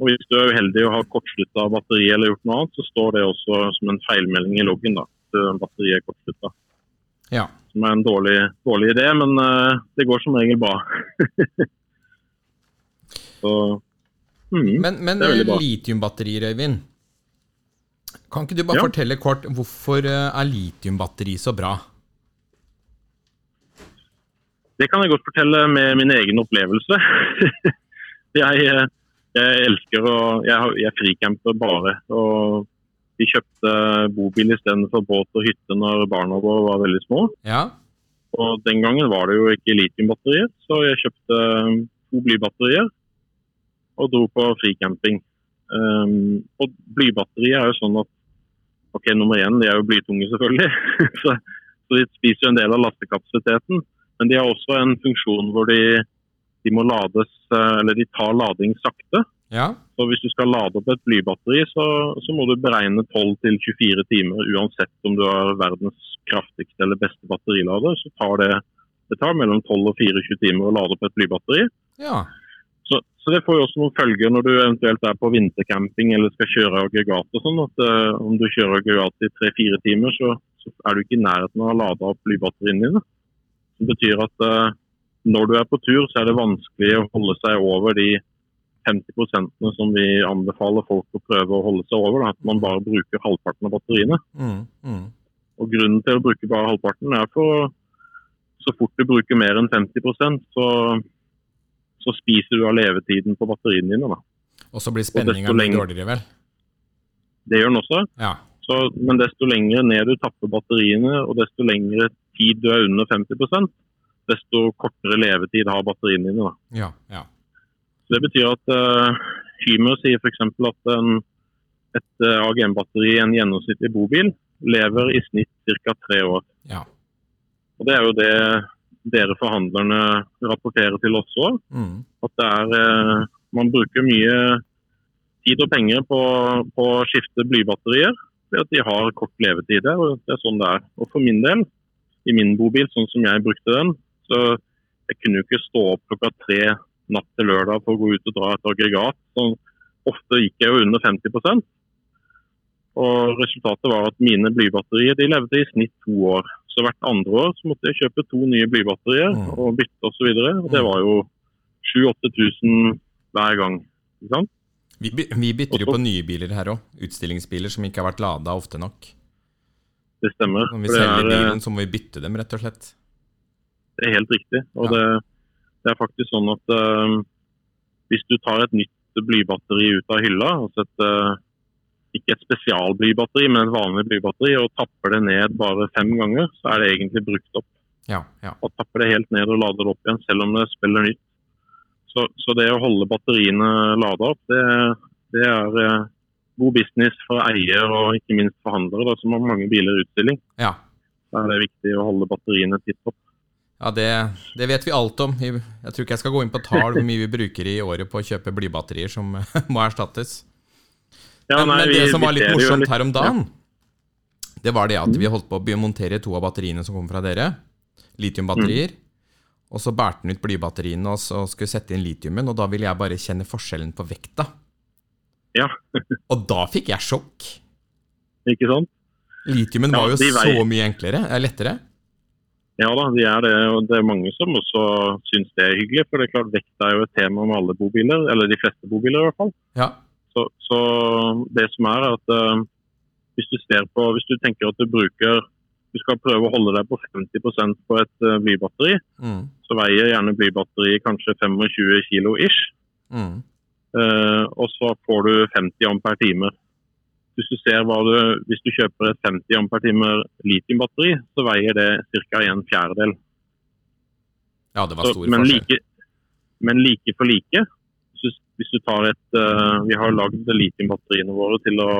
Og Hvis du er uheldig og har kortslutta batteriet eller gjort noe annet, så står det også som en feilmelding i loggen. da, at batteriet er kortslutta. ja. Som er en dårlig, dårlig idé, men uh, det går som regel bra. så mm. Men, men er litiumbatterier, Øyvind. Kan ikke du bare Ja. fortelle kort hvorfor eh, er litiumbatteri så bra? Det kan jeg godt fortelle med min egen opplevelse. jeg, eh, jeg elsker å Jeg, jeg fricamper bare. og Vi kjøpte bobil istedenfor båt og hytte når barna våre var veldig små. Ja. Og Den gangen var det jo ikke litiumbatterier, så jeg kjøpte to blybatterier og dro på fricamping. Um, og blybatterier er jo sånn at ok, nummer én, de er jo blytunge selvfølgelig, så, så de spiser jo en del av lastekapasiteten. Men de har også en funksjon hvor de, de må lades, eh, eller de tar lading sakte. Ja. Så hvis du skal lade opp et blybatteri, så, så må du beregne 12-24 timer. Uansett om du har verdens kraftigste eller beste batterilader, så tar det, det tar mellom 12 og 24 timer å lade opp et blybatteri. Ja. Så, det får jo også noen følger når du eventuelt er på vintercamping eller skal kjøre aggregat og sånn. at uh, Om du kjører aggregat i 3-4 timer, så, så er du ikke i nærheten av å lade opp blybatteriene dine. Det betyr at uh, når du er på tur, så er det vanskelig å holde seg over de 50 som vi anbefaler folk å prøve å holde seg over. Da, at man bare bruker halvparten av batteriene. Mm, mm. Og Grunnen til å bruke bare halvparten er for så fort du bruker mer enn 50% så, så spiser du av levetiden på batteriene dine. Da. Og så blir spenninga dårligere, vel? Det gjør den også. Ja. Så, men desto lenger ned du tapper batteriene, og desto lengre tid du er under 50% desto kortere levetid har batteriene dine. Da. Ja. ja. Så Det betyr at uh, Hymer sier f.eks. at en, et uh, AGM-batteri i en gjennomsnittlig bobil lever i snitt ca. tre år. ja. Og Det er jo det dere forhandlerne rapporterer til oss òg. Mm. At det er, eh, man bruker mye tid og penger på, på å skifte blybatterier. Fordi at de har kort levetid og det er sånn det er. Og for min del, i min bobil, sånn som jeg brukte den, så jeg kunne jo ikke stå opp klokka tre natt til lørdag for å gå ut og dra et aggregat. Så ofte gikk jeg jo under 50% Og resultatet var at mine blybatterier de levde i snitt to år. Så hvert andre år så måtte jeg kjøpe to nye blybatterier Mm. og bytte osv. Og det var jo 7000-8000 hver gang. Ikke sant? Vi, vi bytter jo på nye biler her òg. Utstillingsbiler som ikke har vært lada ofte nok. Det stemmer. Når vi selger er, eh, bilen, så må vi bytte dem, rett og slett. det er helt riktig. Og Ja. det, det er faktisk sånn at uh, hvis du tar et nytt blybatteri ut av hylla, et, eh, ikke et spesialblybatteri, men et vanlig blybatteri, og tapper det ned bare fem ganger, så er det egentlig brukt opp. Ja, ja. Og tapper det helt ned og lader det opp igjen, selv om det spiller nytt. Så, så det å holde batteriene lada opp, det, det er eh, god business for eier og ikke minst forhandlere da, som har mange biler i utstilling. ja. Da er det viktig å holde batteriene titt opp. Ja, det, det vet vi alt om. Jeg tror ikke jeg skal gå inn på tall hvor mye vi bruker i året på å kjøpe blybatterier som må erstattes. Ja, Men, nei, men vi- det som var litt morsomt her om dagen, det var det at vi holdt på å montere to av batteriene som kom fra dere. Litiumbatterier. Mm. Og så bærte den ut blybatteriene og så skulle sette inn litiumen, og da ville jeg bare kjenne forskjellen på vekta. Ja, Og da fikk jeg sjokk. ikke sant? Litiumen Ja, var jo så mye enklere. eh, Lettere. Ja da, de er det. Og det er mange som også syns det er hyggelig. For det er klart vekt er jo et tema med alle bobiler, eller de fleste bobiler i hvert fall. Ja. Så, så det som er at uh, hvis du ser på, hvis du tenker at du bruker du skal prøve å holde deg på 50% på et uh, blybatteri, Mm. så veier gjerne blybatteriet kanskje 25 kilo ish. Mm. Uh, og så får du 50 ampere timer. Hvis du du, hvis du kjøper et 50 ampere timer litiumbatteri, så veier det ca. en fjerdedel. Ja, det var Så, stor men, forskjell. like, men like for like, hvis hvis du tar et eh, Vi har lagd litiumbatteriene våre til å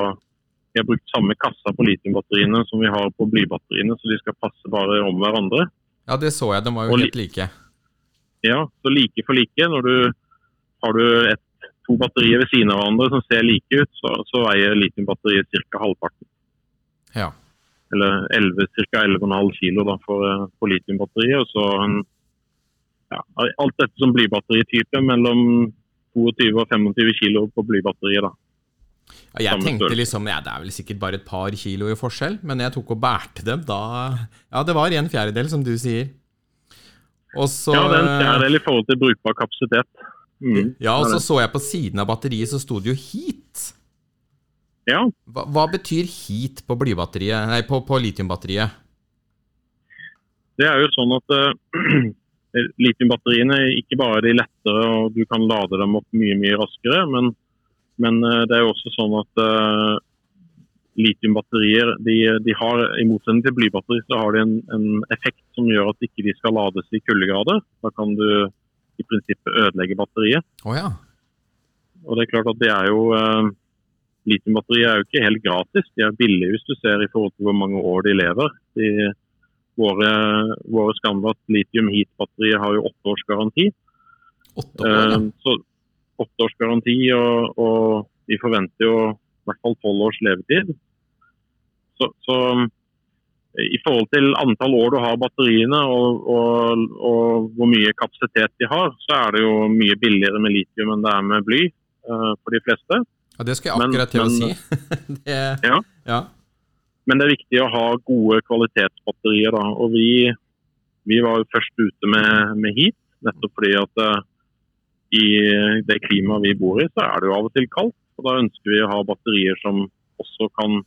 Vi har brukt samme kassa på litiumbatteriene som vi har på blybatteriene, så de skal passe bare om hverandre. Ja, det så jeg. De var jo Og helt like. Ja, så like for like. Når du har du et, to batterier ved siden av hverandre som ser like ut, så, så veier litiumbatteriet ca. halvparten. Ja. Eller ca. 11,5 kilo da, for, eh, for litiumbatteriet. Og så en, ja, alt dette som blybatteritype mellom 22 og 25 kilo på blybatteriet. da. Ja, jeg tenkte liksom ja, det er vel sikkert bare et par kilo i forskjell, men jeg tok og bærte dem da Ja, det var en fjerdedel, som du sier. Og så Ja, det er en fjerdedel i forhold til brukbar kapasitet. Mm. Ja, og så så jeg på siden av batteriet, så sto det jo heat. ja, Hva, hva betyr heat på blybatteriet, nei, på, på litiumbatteriet? det er jo sånn at uh, litiumbatteriene ikke bare de lettere og du kan lade dem opp mye mye raskere, men, men eh, det er jo også sånn at uh, litiumbatterier de, de har, i motsetning til blybatteri, så har de en, en effekt som gjør at ikke de skal lades i kuldegrader. Da kan du i prinsippet ødelegge batteriet. Oh, ja. Og det er klart at det er jo uh, Litiumbatterier er jo ikke helt gratis. De er billige hvis du ser i forhold til hvor mange år de lever. De, våre, våre Scandat litium heat-batterier har jo åtte års garanti. Åtte år. Eh, så åtte års garanti, og, og vi forventer jo i hvert fall tolv års levetid. Så, så eh, i forhold til antall år du har batteriene og, og, og hvor mye kapasitet de har, så er det jo mye billigere med litium enn det er med bly uh, for de fleste. Ja, det skal jeg Men- akkurat til å men- si. det, Ja. ja. Men det er viktig å ha gode kvalitetsbatterier. Da. Og vi, vi var jo først ute med, med heat, nettopp fordi at eh, i det klimaet vi bor i, så er det jo av og til kaldt. Og da ønsker vi å ha batterier som også kan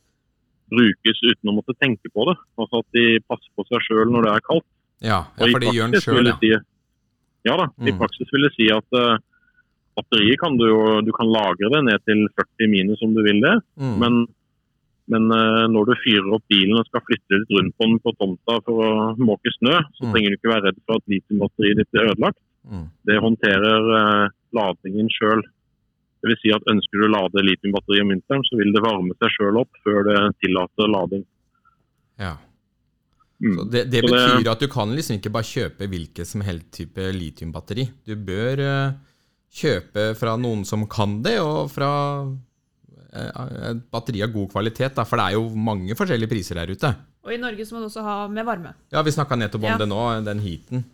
brukes uten å måtte tenke på det. Altså at de passer på seg sjøl når det er kaldt. Ja, ja, for det gjør den sjøl, ja. si- Ja da, i Mm. praksis vil det si at uh, batteriet kan du jo du kan lagre det ned til 40 minus om du vil det. Mm. Men, men eh, når du fyrer opp bilen og skal flytte litt rundt på den på tomta for å måke snø, så Mm. trenger du ikke være redd for at litiumbatteriet ditt blir ødelagt. Mm. Det håndterer eh, ladingen sjøl. vil Si at ønsker du å lade litiumbatteriet om vinteren, så vil det varme seg sjøl opp før det tillater lading. Ja. Mm. Så det, det Så det- betyr at du kan liksom ikke bare kjøpe hvilket som helst type litiumbatteri. Du bør uh, kjøpe fra noen som kan det, og fra et batteri av god kvalitet. Da, for det er jo mange forskjellige priser der ute. Og i Norge så må du også ha med varme. Ja, Vi snakka nettopp om Ja. det nå, den heaten.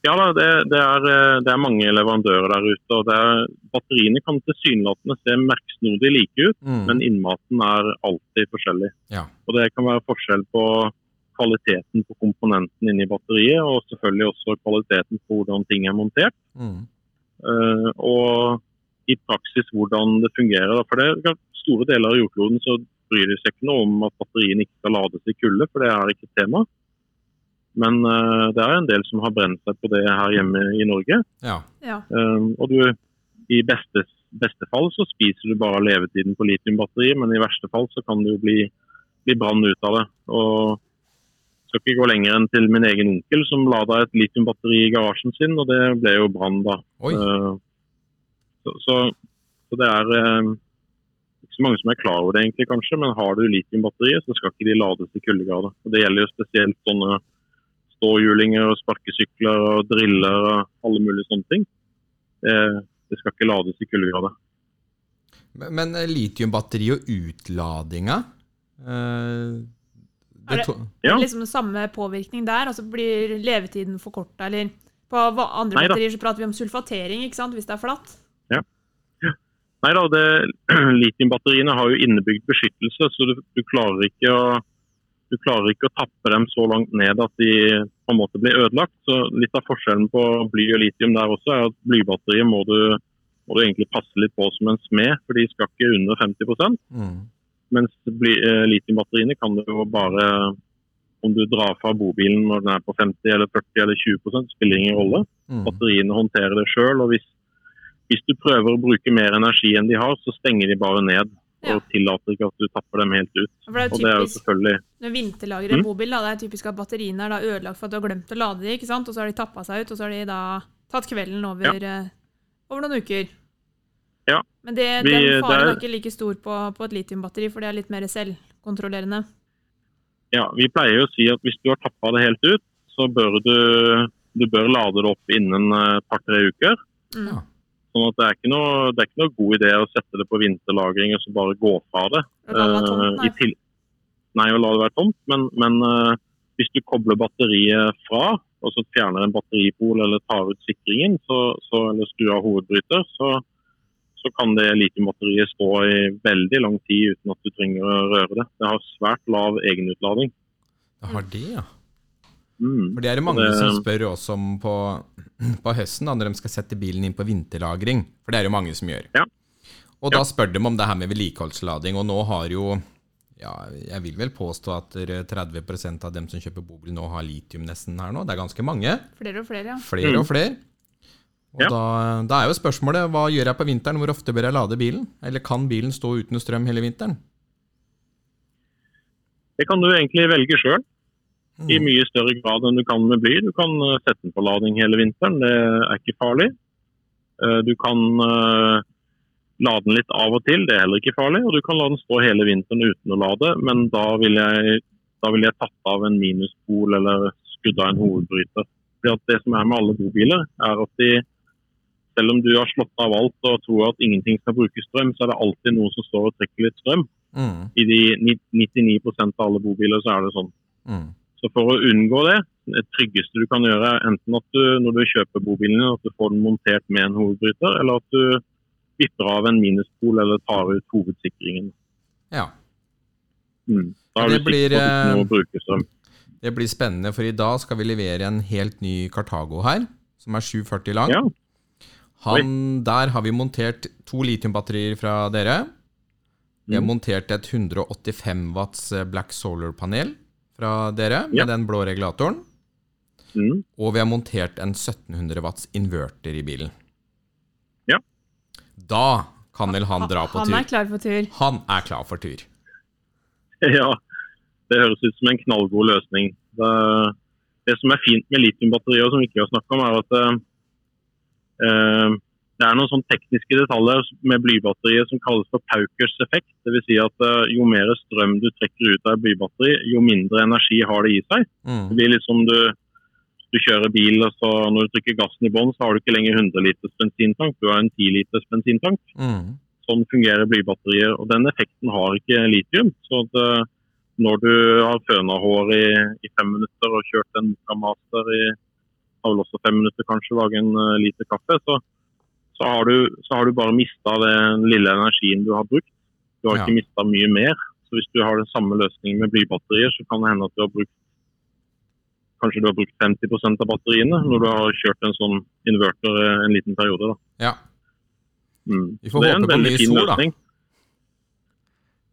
Ja da, det, det, er, eh, det er mange leverandører der ute. og det er, Batteriene kan tilsynelatende se merksnodig like ut, Mm. men innmaten er alltid forskjellig. Ja. Og Det kan være forskjell på kvaliteten på komponenten inni batteriet, og selvfølgelig også kvaliteten på hvordan ting er montert. Mm. Uh, og i praksis hvordan det fungerer. da. For det er Store deler av jordkloden så bryr de seg ikke noe om at batteriene ikke skal lades i kulde, for det er ikke et tema. Men uh, det er en del som har brent seg på det her hjemme i Norge. ja. Ja. Um, og du, I beste, beste fall så spiser du bare levetiden på litiumbatteriet, men i verste fall så kan det jo bli, bli brann ut av det. Og skal ikke gå lenger enn til min egen onkel som lada et litiumbatteri i garasjen sin, og det ble jo brann da. Oi. Uh, så, så, så det er eh, ikke så mange som er klar over det egentlig, kanskje, men har du litiumbatterier, så skal ikke de lades i kuldegrader. Og Det gjelder jo spesielt sånne ståhjulinger og sparkesykler og driller og alle mulige sånne ting. Det, det skal ikke lades i kuldegrader. Men, men eh, litiumbatteri og utladinga eh, Er det- Ja. Liksom samme påvirkning der? altså Blir levetiden forkorta, eller På andre batterier så prater vi om sulfatering, ikke sant, hvis det er flatt. Nei da, litiumbatteriene har jo innebygd beskyttelse, så du, du, klarer ikke å, du klarer ikke å tappe dem så langt ned at de på en måte blir ødelagt. Så Litt av forskjellen på bly og litium der også er at blybatteriet må du må du egentlig passe litt på som en smed, for de skal ikke under 50 Mm. Mens bly- eh, litiumbatteriene kan du jo bare Om du drar fra bobilen når den er på 50 eller 40 eller 20 spiller ingen rolle. Mm. Batteriene håndterer det sjøl. Og hvis, hvis du prøver å bruke mer energi enn de har, så stenger de bare ned. Ja. Og tillater ikke at du tapper dem helt ut. For det er Og det er jo typisk selvfølgelig når vinterlagrer en Mm. mobil, da, det er typisk at batteriene er da ødelagt for at du har glemt å lade dem, ikke sant? og så har de tappa seg ut, og så har de da tatt kvelden over, ja. over noen uker. Ja. Men det, Vi- den faren er- er ikke like stor på, på et litiumbatteri, for det er litt mer selvkontrollerende. Ja, vi pleier jo å si at hvis du har tappa det helt ut, så bør du, du bør lade det opp innen eh, et par-tre uker. Mm. Sånn at det er, ikke noe, det er ikke noe god idé å sette det på vinterlagring og så bare gå fra det. La det være tomt, Eh, nei. i til- nei, å la det være tomt, men, men eh, hvis du kobler batteriet fra, og så fjerner en batteripol eller tar ut sikringen, så, så, eller skrur av hovedbryter, så, så kan det litiumbatteriet stå i veldig lang tid uten at du trenger å røre det. Det har svært lav egenutlading. Det har det, ja. Mm. For det er det mange Det- som spør også om på, på høsten, da, når de skal sette bilen inn på vinterlagring. For det er det jo mange som gjør. Ja. Og da spør de om det her med vedlikeholdslading, og nå har jo ja, jeg vil vel påstå at 30% av dem som kjøper bobil nå har litium nesten her nå. Det er ganske mange. Flere og flere, ja. Flere og flere. Og Ja. da, da er jo spørsmålet hva gjør jeg på vinteren? Hvor ofte bør jeg lade bilen? Eller kan bilen stå uten strøm hele vinteren? Det kan du egentlig velge sjøl. I Mm. mye større grad enn du kan med bly. Du kan eh, sette den på lading hele vinteren, det er ikke farlig. Eh, Du kan eh, lade den litt av og til, det er heller ikke farlig. Og du kan la den stå hele vinteren uten å lade, men da vil jeg, da vil jeg tatt av en minuspol eller skrudd av en hovedbryter. Fordi at Det som er med alle bobiler, er at de, selv om du har slått av alt og tror at ingenting skal bruke strøm, så er det alltid noen som står og trekker litt strøm. Mm. I de 99% av alle bobiler så er det sånn. Mm. Så for å unngå det, det tryggeste du kan gjøre er enten at du når du kjøper bobilen at du får den montert med en hovedbryter, eller at du vipper av en minuspol eller tar ut hovedsikringen. Ja. Mm. Da er Det du blir, på eh, må bruke strøm. Det blir spennende, for i dag skal vi levere en helt ny Cartago her, som er 740 lang. Ja. Han, der har vi montert to litiumbatterier fra dere. Vi har Mm. montert et 185 watts eh, Black Solar-panel fra dere med Ja. den blå regulatoren. Mm. Og vi har montert en 1700 watts inverter i bilen. Ja. Da kan vel han dra på Han er tur. klar for tur. Han er klar for tur. ja, det høres ut som en knallgod løsning. Det, det som er fint med litiumbatterier, som vi ikke har snakket om, er at eh, det er noen sånne tekniske detaljer med blybatteriet som kalles for Paukers effekt. Dvs. Si at uh, jo mer strøm du trekker ut av et blybatteri, jo mindre energi har det i seg. Det Mm. blir litt som du, du kjører bil, og så når du trykker gassen i bånn, så har du ikke lenger 100 liters bensintank, du har en 10 liters bensintank. Mm. Sånn fungerer blybatterier, og den effekten har ikke litium. Så at, uh, når du har føna hår i, i fem minutter og kjørt en Mocamaster i også fem minutter kanskje, lage en uh, liter kaffe, så, så, har du, så har du bare mista den lille energien du har brukt. Du har Ja. ikke mista mye mer. Så hvis du har den samme løsningen med blybatterier, så kan det hende at du har brukt Kanskje du har brukt 50 av batteriene når du har kjørt en sånn inverter eh, en liten periode. Da. Ja. Mm. Vi får det er en veldig fin sol, løsning.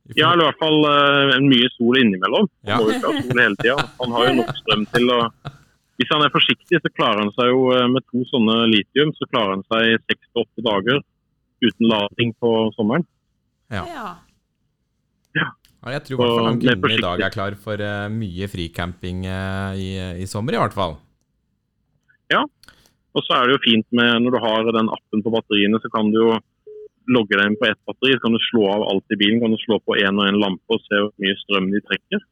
Vi får- Ja, eller i hvert fall uh, en mye sol innimellom. Han Ja. må jo ikke ha sol hele tida. Han har jo nok strøm til å Hvis han er forsiktig, så klarer han seg jo eh, med to sånne litium så klarer han seg seks til åtte dager uten lading på sommeren. Ja. Ja. Ja, jeg tror i hvert fall han kunden i dag er klar for eh, mye fricamping eh, i, i sommer, i hvert fall. Ja, Og så er det jo fint med når du har den appen på batteriene, så kan du jo logge deg inn på ett batteri. Så kan du slå av alt i bilen, kan du slå på én og én lampe og se hvor mye strøm de trekker.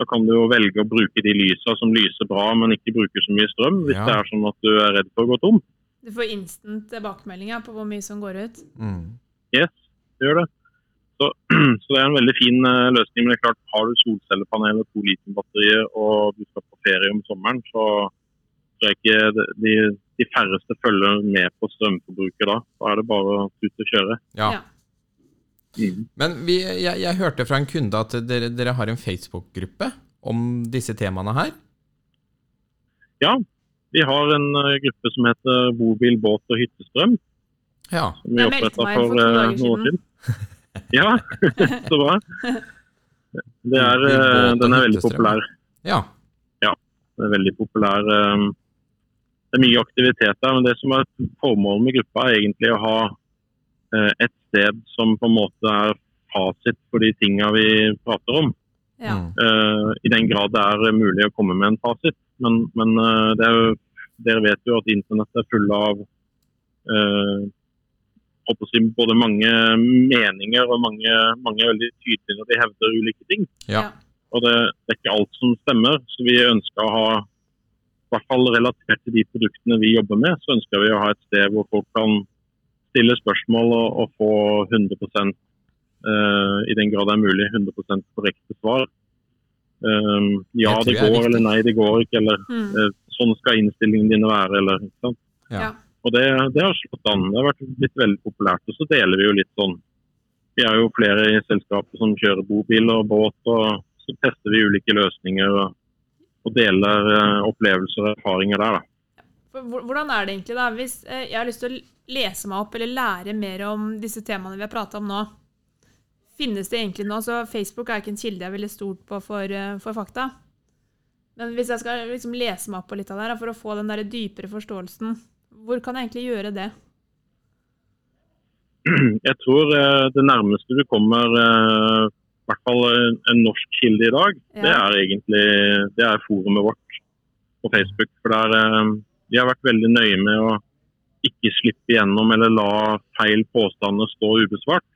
Da kan du jo velge å bruke de lysa som lyser bra, men ikke bruker så mye strøm. Hvis Ja. det er sånn at du er redd for å gå tom. Du får instant tilbakemeldinger på hvor mye som går ut. Mm. Yes, det gjør det. Så, så det er en veldig fin eh, løsning. Men det er klart, har du solcellepanel og to litiumbatterier og du skal på ferie om sommeren, så tror jeg ikke de, de, de færreste følger med på strømforbruket da. Da er det bare å tute og kjøre. Ja. Ja. Mm. Men vi, jeg, jeg hørte fra en kunde at dere, dere har en Facebook-gruppe om disse temaene her. Ja, vi har en eh, gruppe som heter Bobil, båt og hyttestrøm. Ja. som vi oppretta inn for to eh, dager noen år siden. Ja, så bra. Det er, eh, den er veldig populær. ja. ja. Den er veldig populær. Det er mye aktivitet der, men det som er formålet med gruppa, er egentlig å ha et sted som på en måte er fasit for de tinga vi prater om. Ja. Eh, I den grad det er mulig å komme med en fasit. Men, men uh, det er jo, dere vet jo at internett er fulle av eh, å si, både mange meninger og mange, mange er veldig tydelige når de hevder ulike ting. Ja. Og det, det er ikke alt som stemmer. Så vi ønsker å ha, i hvert fall relatert til de produktene vi jobber med, så ønsker vi å ha et sted hvor folk kan stille spørsmål og, og få 100 uh, i den grad det er mulig, 100% korrekte svar. Um, ja, det det går, eller nei, det går ikke, eller Mm. uh, sånn skal innstillingen dine være, eller ikke sant. Ja. Ja. Og det, det har slått an. Det har vært blitt veldig populært. Og så deler vi jo litt sånn Vi er jo flere i selskapet som kjører bobil og båt, og så tester vi ulike løsninger og, og deler uh, opplevelser og erfaringer der, da. For Hvordan er det egentlig da, hvis eh, jeg har lyst til å lese meg opp eller lære mer om disse temaene vi har pratet om nå? Finnes det egentlig nå? Så Facebook er ikke en kilde jeg er veldig stort på for, eh, for fakta. Men hvis jeg skal liksom lese meg opp på litt av det her, for å få den der dypere forståelsen, hvor kan jeg egentlig gjøre det? Jeg tror eh, det nærmeste du kommer i hvert fall en, en norsk kilde i dag, Ja. det er egentlig det er forumet vårt på Facebook. For der, de har vært veldig nøye med å ikke slippe igjennom eller la feil påstander stå ubesvart.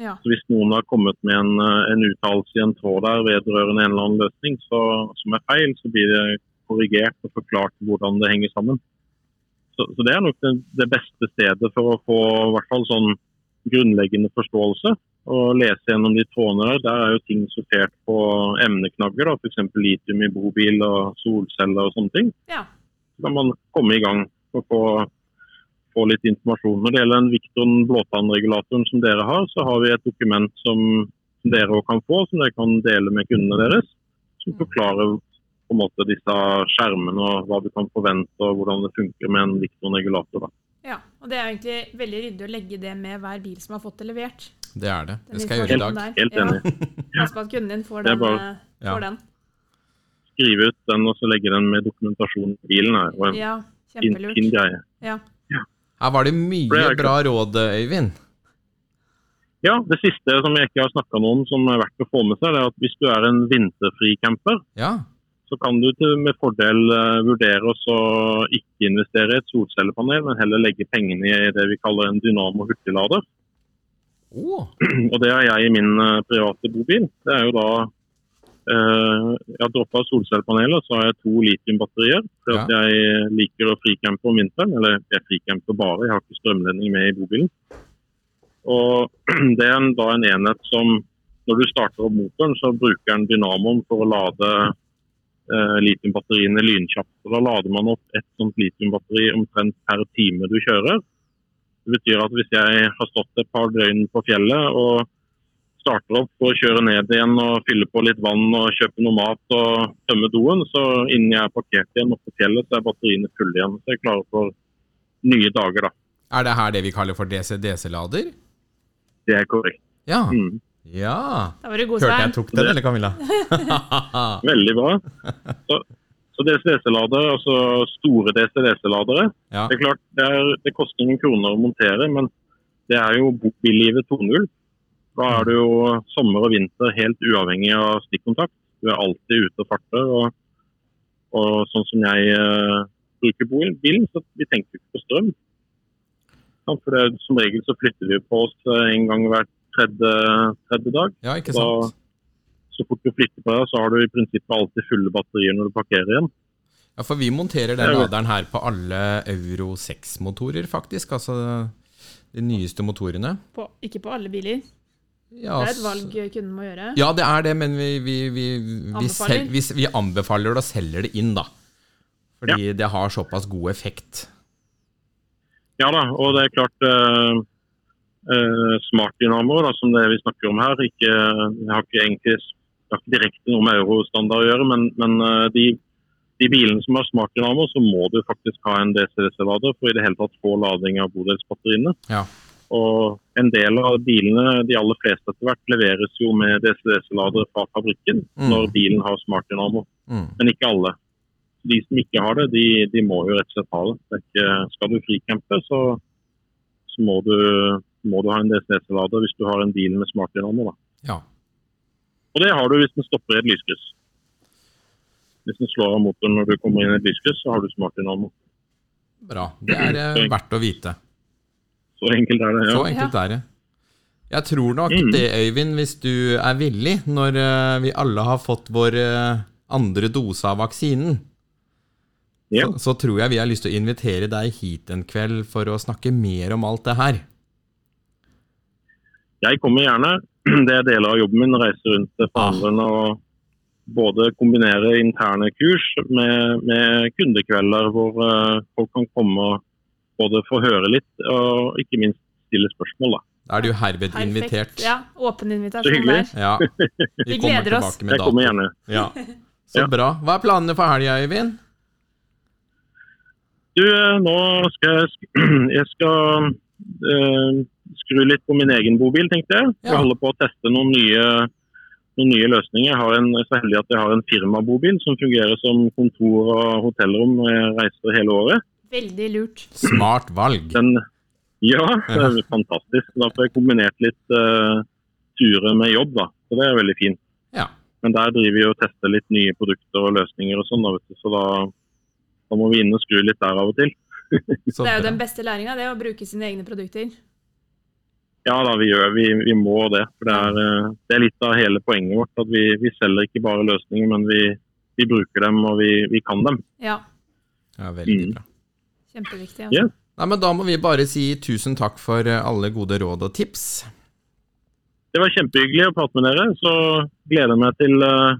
Ja. Så Hvis noen har kommet med en, eh, en uttalelse i en tråd der vedrørende en eller annen løsning så, som er feil, så blir det korrigert og forklart hvordan det henger sammen. Så, så Det er nok det, det beste stedet for å få i hvert fall sånn grunnleggende forståelse. Og lese gjennom de trådene der. Der er jo ting sortert på emneknagger, f.eks. litium i bobil og solceller og sånne ting. Ja. Kan man komme i gang og få, få litt informasjon. Når det gjelder den Victor blåtannregulatoren som dere har, så har vi et dokument som, dere også kan få, som dere kan dele med kundene deres. Som forklarer på en måte disse skjermene og hva du kan forvente og hvordan det funker med en Victor-regulator. Da. ja. Og det er egentlig veldig ryddig å legge det med hver bil som har fått det levert. Det er det. Det skal jeg gjøre i dag. Helt enig. Ja. Pass på at kunden din får den. bare- eh, Ja. får den. Skrive ut den og så legge den med dokumentasjon i bilen. Her, og en Ja, kjempelurt. fin greie. Ja. Her var det mye bra råd, Øyvind. Ja, Det siste som jeg ikke har snakka noe om som er verdt å få med seg, det er at hvis du er en vinterfri camper, Ja. så kan du til, med fordel vurdere vurdere å ikke investere i et solcellepanel, men heller legge pengene i det vi kaller en dynamo hurtiglader. Oh. Og det har jeg i min eh, private bobil. Det er jo da eh, Jeg har droppa solcellepanelet, så har jeg to litiumbatterier. For at jeg liker å fricampe om vinteren. Eller jeg fricamper bare, jeg har ikke strømledning med i bobilen. Og det er en, da en enhet som når du starter opp motoren, så bruker den dynamoen for å lade eh, litiumbatteriene lynkjapt. Og Da lader man opp et sånt litiumbatteri omtrent per time du kjører. Det betyr at hvis jeg har stått et par døgn på fjellet og starter opp og kjører ned igjen og fyller på litt vann og kjøper noe mat og tømmer doen, så innen jeg er parkert igjen oppe på fjellet, så er batteriene fulle igjen. Så jeg er klar for nye dager, da. er det her det vi kaller for DC-DC-lader? Det er korrekt. Ja. Mm. ja. Da var det god Hørte jeg tok den, eller Camilla? Veldig bra. Så, så DCDC-ladere, altså store DCDC-ladere, ja. det er klart det, er, det koster noen kroner å montere, men det er jo bobillivet 2.0. Da er det jo sommer og vinter helt uavhengig av stikkontakt. Du er alltid ute og farter. Og, og sånn som jeg uh, bruker bilen, så vi tenker ikke på strøm. Sant, For det, Som regel så flytter vi på oss eh, en gang hver tredje, tredje dag. ja, ikke Da, sant? så fort du flytter på deg, så har du i prinsippet alltid fulle batterier når du parkerer igjen. Ja, for vi monterer den laderen her på alle Euro 6-motorer, faktisk. Altså de nyeste motorene. På, ikke på alle biler. Ja, Det er et valg kunden må gjøre. Ja, det er det, men vi, vi, vi, vi, Anbefaler. sel, vi, vi anbefaler det og selger det inn, da. Fordi det har såpass god effekt. Ja da, og det er klart eh, eh, smartdynamoer, som det vi snakker om her, ikke, har ikke egentlig det har ikke direkte noe med eurostandard å gjøre, men, men eh, de, de bilene som har smart dynamo, så må du faktisk ha en DCDC-lader for i det hele tatt få lading av bodelsbatteriene. Ja. Og en del av bilene, de aller fleste etter hvert, leveres jo med DCDC-lader fra fabrikken Mm. når bilen har smart dynamo, Mm. men ikke alle. De som ikke har det, de, de må jo rett og slett ha det. det ikke, skal du fricampe, så, så må, du, må du ha en DCDC-lader hvis du har en bil med smart dynamo. Da. ja. Og det har du hvis den stopper i et lyskryss. Hvis den slår av motoren når du kommer inn i et lyskryss, så har du smart dynamo. Bra. Det er eh, verdt å vite. Så enkelt er det. Så ja. enkelt er det. Jeg tror nok Mm. det, Øyvind, hvis du er villig, når eh, vi alle har fått vår eh, andre dose av vaksinen, Ja. så, så tror jeg vi har lyst til å invitere deg hit en kveld for å snakke mer om alt det her. Jeg kommer gjerne. Det er deler av jobben min, å reise rundt til forhandlerne og både kombinere interne kurs med, med kundekvelder hvor eh, folk kan komme og både få høre litt og ikke minst stille spørsmål. Da. Da er du herved Perfekt. invitert. Ja, åpen Så invitasjon hyggelig. der. Ja. Vi, Vi gleder oss. Jeg kommer gjerne. Ja. Så Ja. bra. Hva er planene for helga, Øyvind? Du, eh, nå skal jeg, sk- jeg skal øh, skru litt på min egen bobil, tenkte jeg. Ja. Jeg holder på å teste noen nye, noen nye løsninger. Jeg, har en, så heldig at jeg har en firmabobil som fungerer som kontor og hotellrom når jeg reiser hele året. Veldig lurt. Smart valg. Den, ja, det er fantastisk. Da får jeg kombinert litt uh, ture med jobb, da. Så det er veldig fint. Ja. Men der driver vi og tester litt nye produkter og løsninger og sånn. Så da, da må vi inn og skru litt der av og til. Så Det er jo den beste læringa, det å bruke sine egne produkter. Ja da, vi gjør vi, vi må det. For det er, eh, det er litt av hele poenget vårt. At vi, vi selger ikke bare løsninger, men vi, vi bruker dem og vi, vi kan dem. Ja, Ja, veldig Mm. bra. Kjempeviktig. Altså. Altså. Nei, men Da må vi bare si tusen takk for eh, alle gode råd og tips. Det var kjempehyggelig å prate med dere. Så gleder jeg meg til, eh,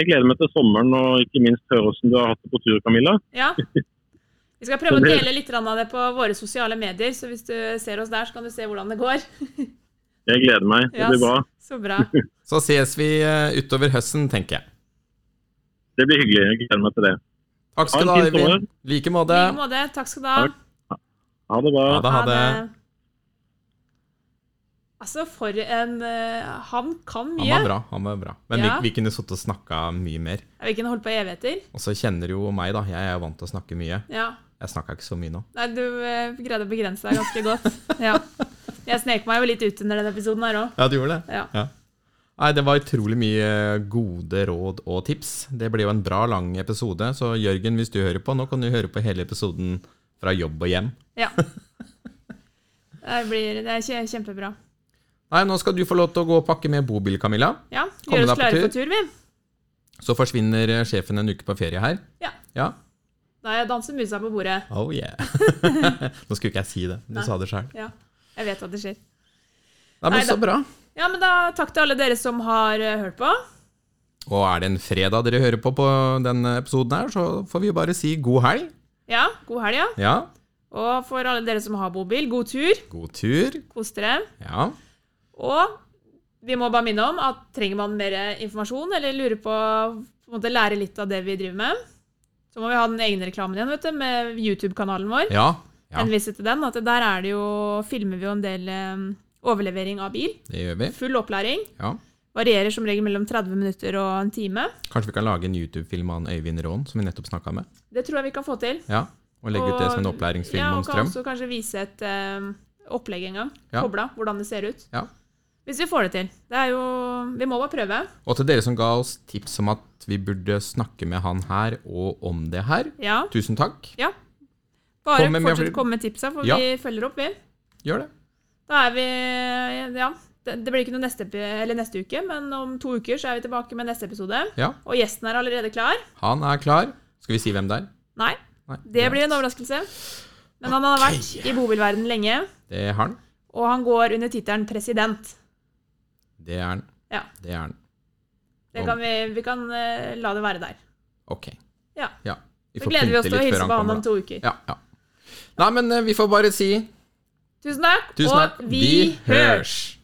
jeg gleder meg til sommeren og ikke minst høre hvordan du har hatt det på tur, Camilla. Ja. Vi skal prøve å dele litt av det på våre sosiale medier, så hvis du ser oss der, så kan du se hvordan det går. Jeg gleder meg. Det blir bra. Så bra. Så ses vi eh, utover høsten, tenker jeg. Det blir hyggelig. Jeg gleder meg til det. Takk skal du Ha Eivind. en. Like måte. Like måte. Takk skal du ha. Takk. Ha det bra. Ha det. Ha det. Altså, for en uh, Han kan mye. Han var bra. han var bra Men Ja. vi, vi kunne sittet og snakka mye mer. Vi kunne holdt på i evigheter. Og så kjenner jo meg, da. Jeg er jo vant til å snakke mye. Ja. Jeg snakka ikke så mye nå. Nei, du uh, greide å begrense deg ganske godt. Ja. Jeg snek meg jo litt ut under denne episoden her òg. Ja, du gjorde det? Ja. Nei, Det var utrolig mye gode råd og tips. Det ble jo en bra lang episode. Så Jørgen, hvis du hører på, nå kan du høre på hele episoden fra jobb og hjem. ja. Det, blir, det er kjempebra. Nei, nå skal du få lov til å gå og pakke med bobil, Camilla. Ja, Gjøre oss klare på tur, vi. Så forsvinner eh, sjefen en uke på ferie her. Ja. Ja. Da jeg danser musa på bordet. Oh yeah. nå skulle ikke jeg si det. Du Nei. sa det sjøl. Ja. Jeg vet hva det skjer. Nei, men Nei, så bra. Ja, men da takk til alle dere som har eh, hørt på. Og er det en fredag dere hører på på denne episoden her, så får vi bare si god helg. Ja, god helg, ja. Ja. Og for alle dere som har bobil, god tur. God tur. Kos dere. Ja. Og vi må bare minne om at trenger man mer informasjon eller lurer på, på måte lære litt av det vi driver med, så må vi ha den egne reklamen igjen, vet du, med YouTube-kanalen vår. Ja. ja. Henvise til den. at Der er det jo, filmer vi jo en del eh, overlevering av bil. Det gjør vi. Full opplæring. Ja. Varierer som regel mellom 30 minutter og en time. Kanskje vi kan lage en YouTube-film av Øyvind Rån, som vi nettopp snakka med? Det tror jeg vi kan få til. Ja. Og legge ut det som en opplæringsfilm ja, om og kan også kanskje vise et eh, opplegg en gang. Ja. Kobla, hvordan det ser ut. Ja. Hvis vi får det til. Det er jo Vi må bare prøve. Og til dere som ga oss tips om at vi burde snakke med han her og om det her, Ja. tusen takk. ja. Bare Kom fortsett å komme med tipsa, for vi følger opp, vi. Gjør det. Da er vi Ja. Det, det blir ikke noe neste, eller neste uke, men om to uker så er vi tilbake med neste episode. Ja. Og gjesten er allerede klar. Han er klar. Skal vi si hvem det er? Nei, Nei. det blir en overraskelse. Men han har vært i bobilverden lenge, Det er han. og han går under tittelen president. Det er han. Ja. Det er han. Det kan vi, vi kan uh, la det være der. Ok. Ja. Vi Så gleder vi oss til å hilse på han om to uker. Ja, ja. Nei, men eh, vi får bare si Tusen takk. Tusen takk. Og vi, vi hørs!